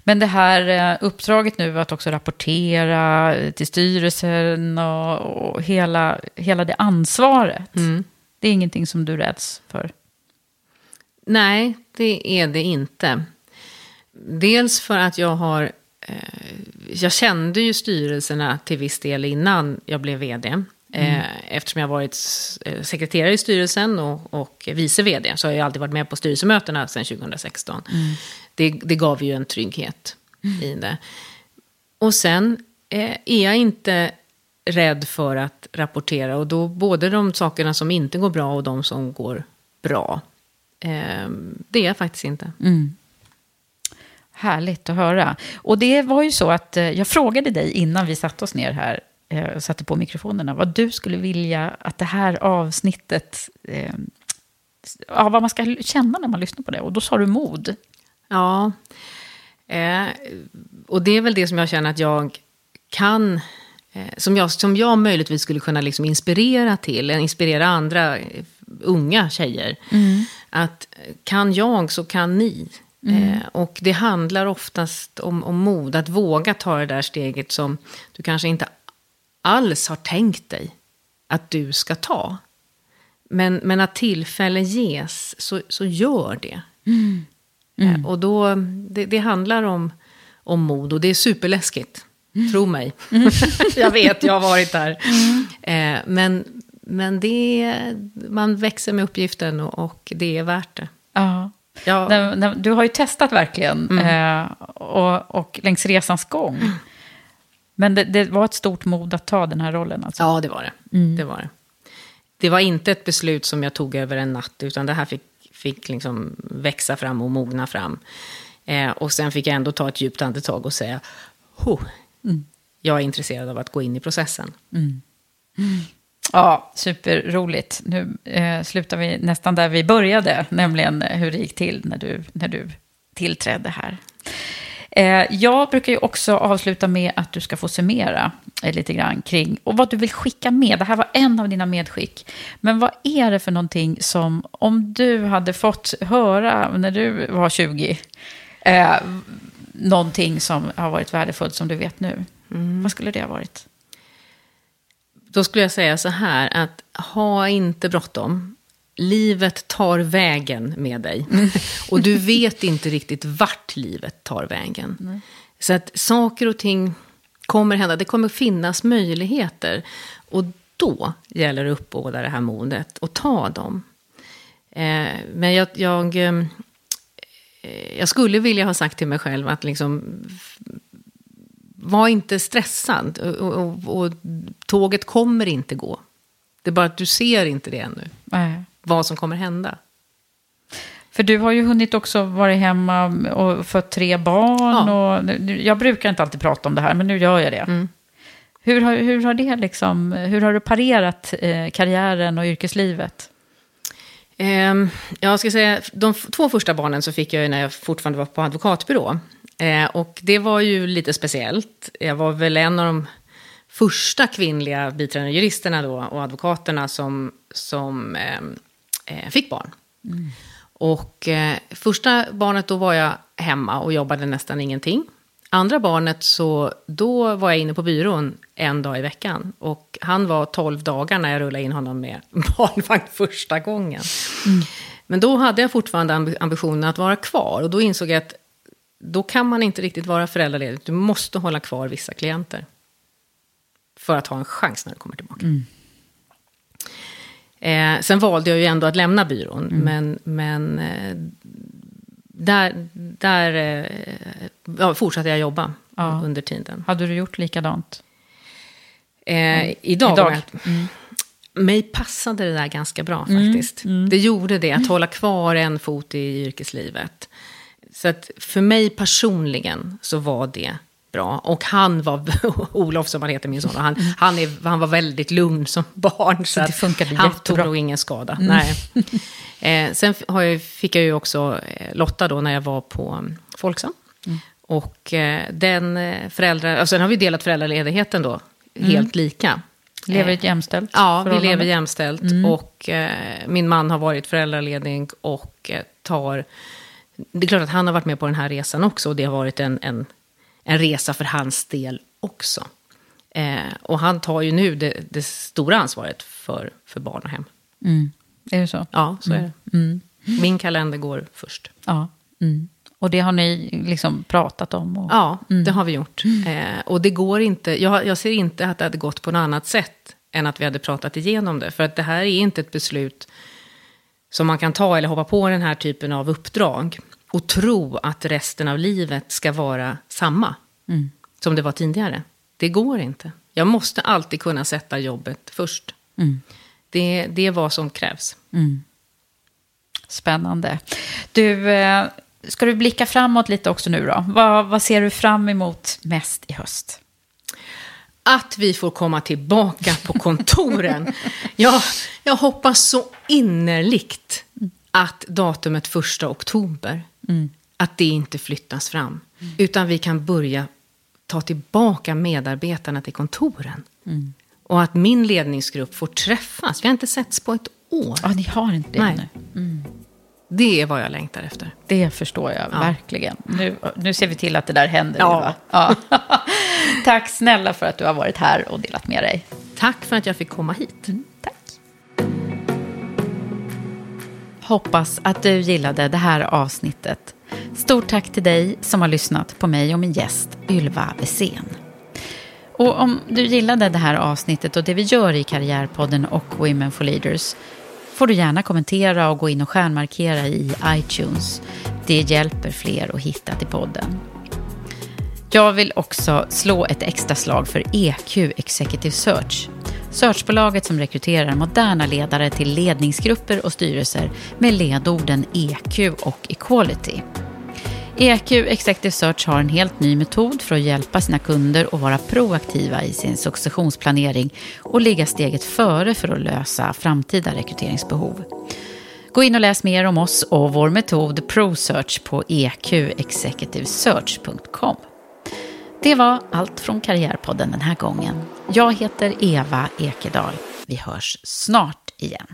Men det här eh, uppdraget nu att också rapportera till styrelsen och, och hela, hela det ansvaret. Mm. Det är ingenting som du räds för? Nej, det är det inte. Dels för att jag har jag kände ju styrelserna till viss del innan jag blev vd. Eh, mm. Eftersom jag varit eh, sekreterare i styrelsen och, och vice vd så har jag alltid varit med på styrelsemötena sedan 2016. Mm. Det, det gav ju en trygghet mm. i det. Och sen är jag inte rädd för att rapportera. Och då både de sakerna som inte går bra och de som går bra. det är jag faktiskt inte. Mm. Härligt att höra. Och det var ju så att eh, jag frågade dig innan vi satte oss ner här eh, och satte på mikrofonerna vad du skulle vilja att det här avsnittet, eh, ja, vad man ska känna när man lyssnar på det. Och då sa du mod. Ja, Eh, och det är väl det som jag känner att jag kan, som, jag, som jag möjligtvis skulle kunna liksom inspirera till, inspirera andra unga tjejer. Mm. Att kan jag så kan ni. Mm. Eh, och det handlar oftast om, om mod, att våga ta det där steget som du kanske inte alls har tänkt dig att du ska ta. Men, men att tillfälle ges, så, så gör det. Mm. Eh, och då, det, det handlar om, om mod och det är superläskigt. Tro mig. jag vet, jag har varit där. Eh, men men det, man växer med uppgiften och, och det är värt det. Ja. Ja. Nej, nej, Du har ju testat verkligen, eh, och, och längs resans gång. Men det, det var ett stort mod att ta den här rollen. Alltså. Ja, det var det. det var det. Det var inte ett beslut som jag tog över en natt, utan det här fick, fick liksom växa fram och mogna fram. Eh, och sen fick jag ändå ta ett djupt andetag och säga, Ho, jag är intresserad av att gå in i processen. Ja, superroligt. Nu eh, slutar vi nästan där vi började, nämligen hur det gick till när du, när du tillträdde här. Eh, jag brukar ju också avsluta med att du ska få summera eh, lite grann kring och vad du vill skicka med. Det här var en av dina medskick. Men vad är det för någonting som, om du hade fått höra när du var 20, eh, någonting som har varit värdefullt som du vet nu? Vad skulle det ha varit? Då skulle jag säga så här, att ha inte bråttom. Livet tar vägen med dig. Och du vet inte riktigt vart livet tar vägen. Så att saker och ting kommer hända. Det kommer finnas möjligheter. Och då gäller det att uppbåda det här modet och ta dem. Eh, men jag, jag, eh, jag skulle vilja ha sagt till mig själv att liksom var inte stressad. Och, och, och tåget kommer inte gå. Det är bara att du ser inte det ännu. Nej. Vad som kommer hända. För du har ju hunnit också vara hemma och fött tre barn. Och, nu- jag brukar inte alltid prata om det här, men nu gör jag det. Hur, har, hur, har det liksom, hur har du parerat eh, karriären och yrkeslivet? Ehm, jag ska säga, de två första barnen så fick jag när jag fortfarande var på advokatbyrå. Eh, och det var ju lite speciellt. Jag var väl en av de första kvinnliga biträdande juristerna då, och advokaterna som, som ehm, eh, fick barn. Och eh, första barnet då var jag hemma och jobbade nästan ingenting. Andra barnet så då var jag inne på byrån en dag i veckan. Och han var 12 dagar när jag rullade in honom med barnvagn första gången. Men då hade jag fortfarande ambi- ambitionen att vara kvar. Och då insåg jag att då kan man inte riktigt vara föräldraledig. Du måste hålla kvar vissa klienter. För att ha en chans när du kommer tillbaka. Eh, sen valde jag ju ändå att lämna byrån. Men, men eh, där, där eh, ja, fortsatte jag jobba Ja. under tiden. Hade du gjort likadant? Eh, idag, Idag. om jag- mig passade det där ganska bra faktiskt. Det gjorde det, att hålla kvar en fot i yrkeslivet. Så att för mig personligen så var det bra. Och han var, Olof som han heter, min son, och han, han, är, han var väldigt lugn som barn. Så det funkade han jättebra. tog nog ingen skada. Nej. Eh, sen har jag, fick jag ju också eh, Lotta då när jag var på mm, Folksam. Och eh, den eh, föräldrar, och sen har vi delat föräldraledigheten då, helt lika. Lever Eh, ett jämställt Ja, vi lever jämställt. Och eh, min man har varit föräldraledig och eh, tar... Det är klart att han har varit med på den här resan också. Och det har varit en, en, en resa för hans del också. Eh, och han tar ju nu det, det stora ansvaret för, för barn och hem. Mm. Är det så? Ja, så är det. Min kalender går först. Ja. Mm. Och det har ni liksom pratat om? Och... Ja, det har vi gjort. Eh, och det går inte, jag, jag ser inte att det hade gått på något annat sätt än att vi hade pratat igenom det. För att det här är inte ett beslut som man kan ta eller hoppa på den här typen av uppdrag och tro att resten av livet ska vara samma som det var tidigare. Det går inte. Jag måste alltid kunna sätta jobbet först. Det, det är vad som krävs. Spännande. Du, eh, ska du blicka framåt lite också nu då? Vad, vad ser du fram emot mest i höst? att vi får komma tillbaka på kontoren. jag, jag hoppas så innerligt att datumet första oktober, att det inte flyttas fram. Utan vi kan börja ta tillbaka medarbetarna till kontoren. Mm. Och att min ledningsgrupp får träffas. Vi har inte setts på ett år. Ja, ni har inte det Nej. nu. Mm. Det är vad jag längtar efter. Det förstår jag Ja. verkligen. Nu, nu ser vi till att det där händer. Ja. Ja. Tack snälla för att du har varit här och delat med dig. Tack för att jag fick komma hit. Hoppas att du gillade det här avsnittet. Stort tack till dig som har lyssnat på mig och min gäst Ylva Wesén. Och om du gillade det här avsnittet och det vi gör i Karriärpodden och Women for Leaders får du gärna kommentera och gå in och stjärnmarkera i iTunes. Det hjälper fler att hitta till podden. Jag vill också slå ett extra slag för EQ Executive Search. Searchbolaget som rekryterar moderna ledare till ledningsgrupper och styrelser med ledorden EQ och Equality. EQ Executive Search har en helt ny metod för att hjälpa sina kunder att vara proaktiva i sin successionsplanering och ligga steget före för att lösa framtida rekryteringsbehov. Gå in och läs mer om oss och vår metod ProSearch på eqexecutivesearch.com. Det var allt från Karriärpodden den här gången. Jag heter Eva Ekedal. Vi hörs snart igen.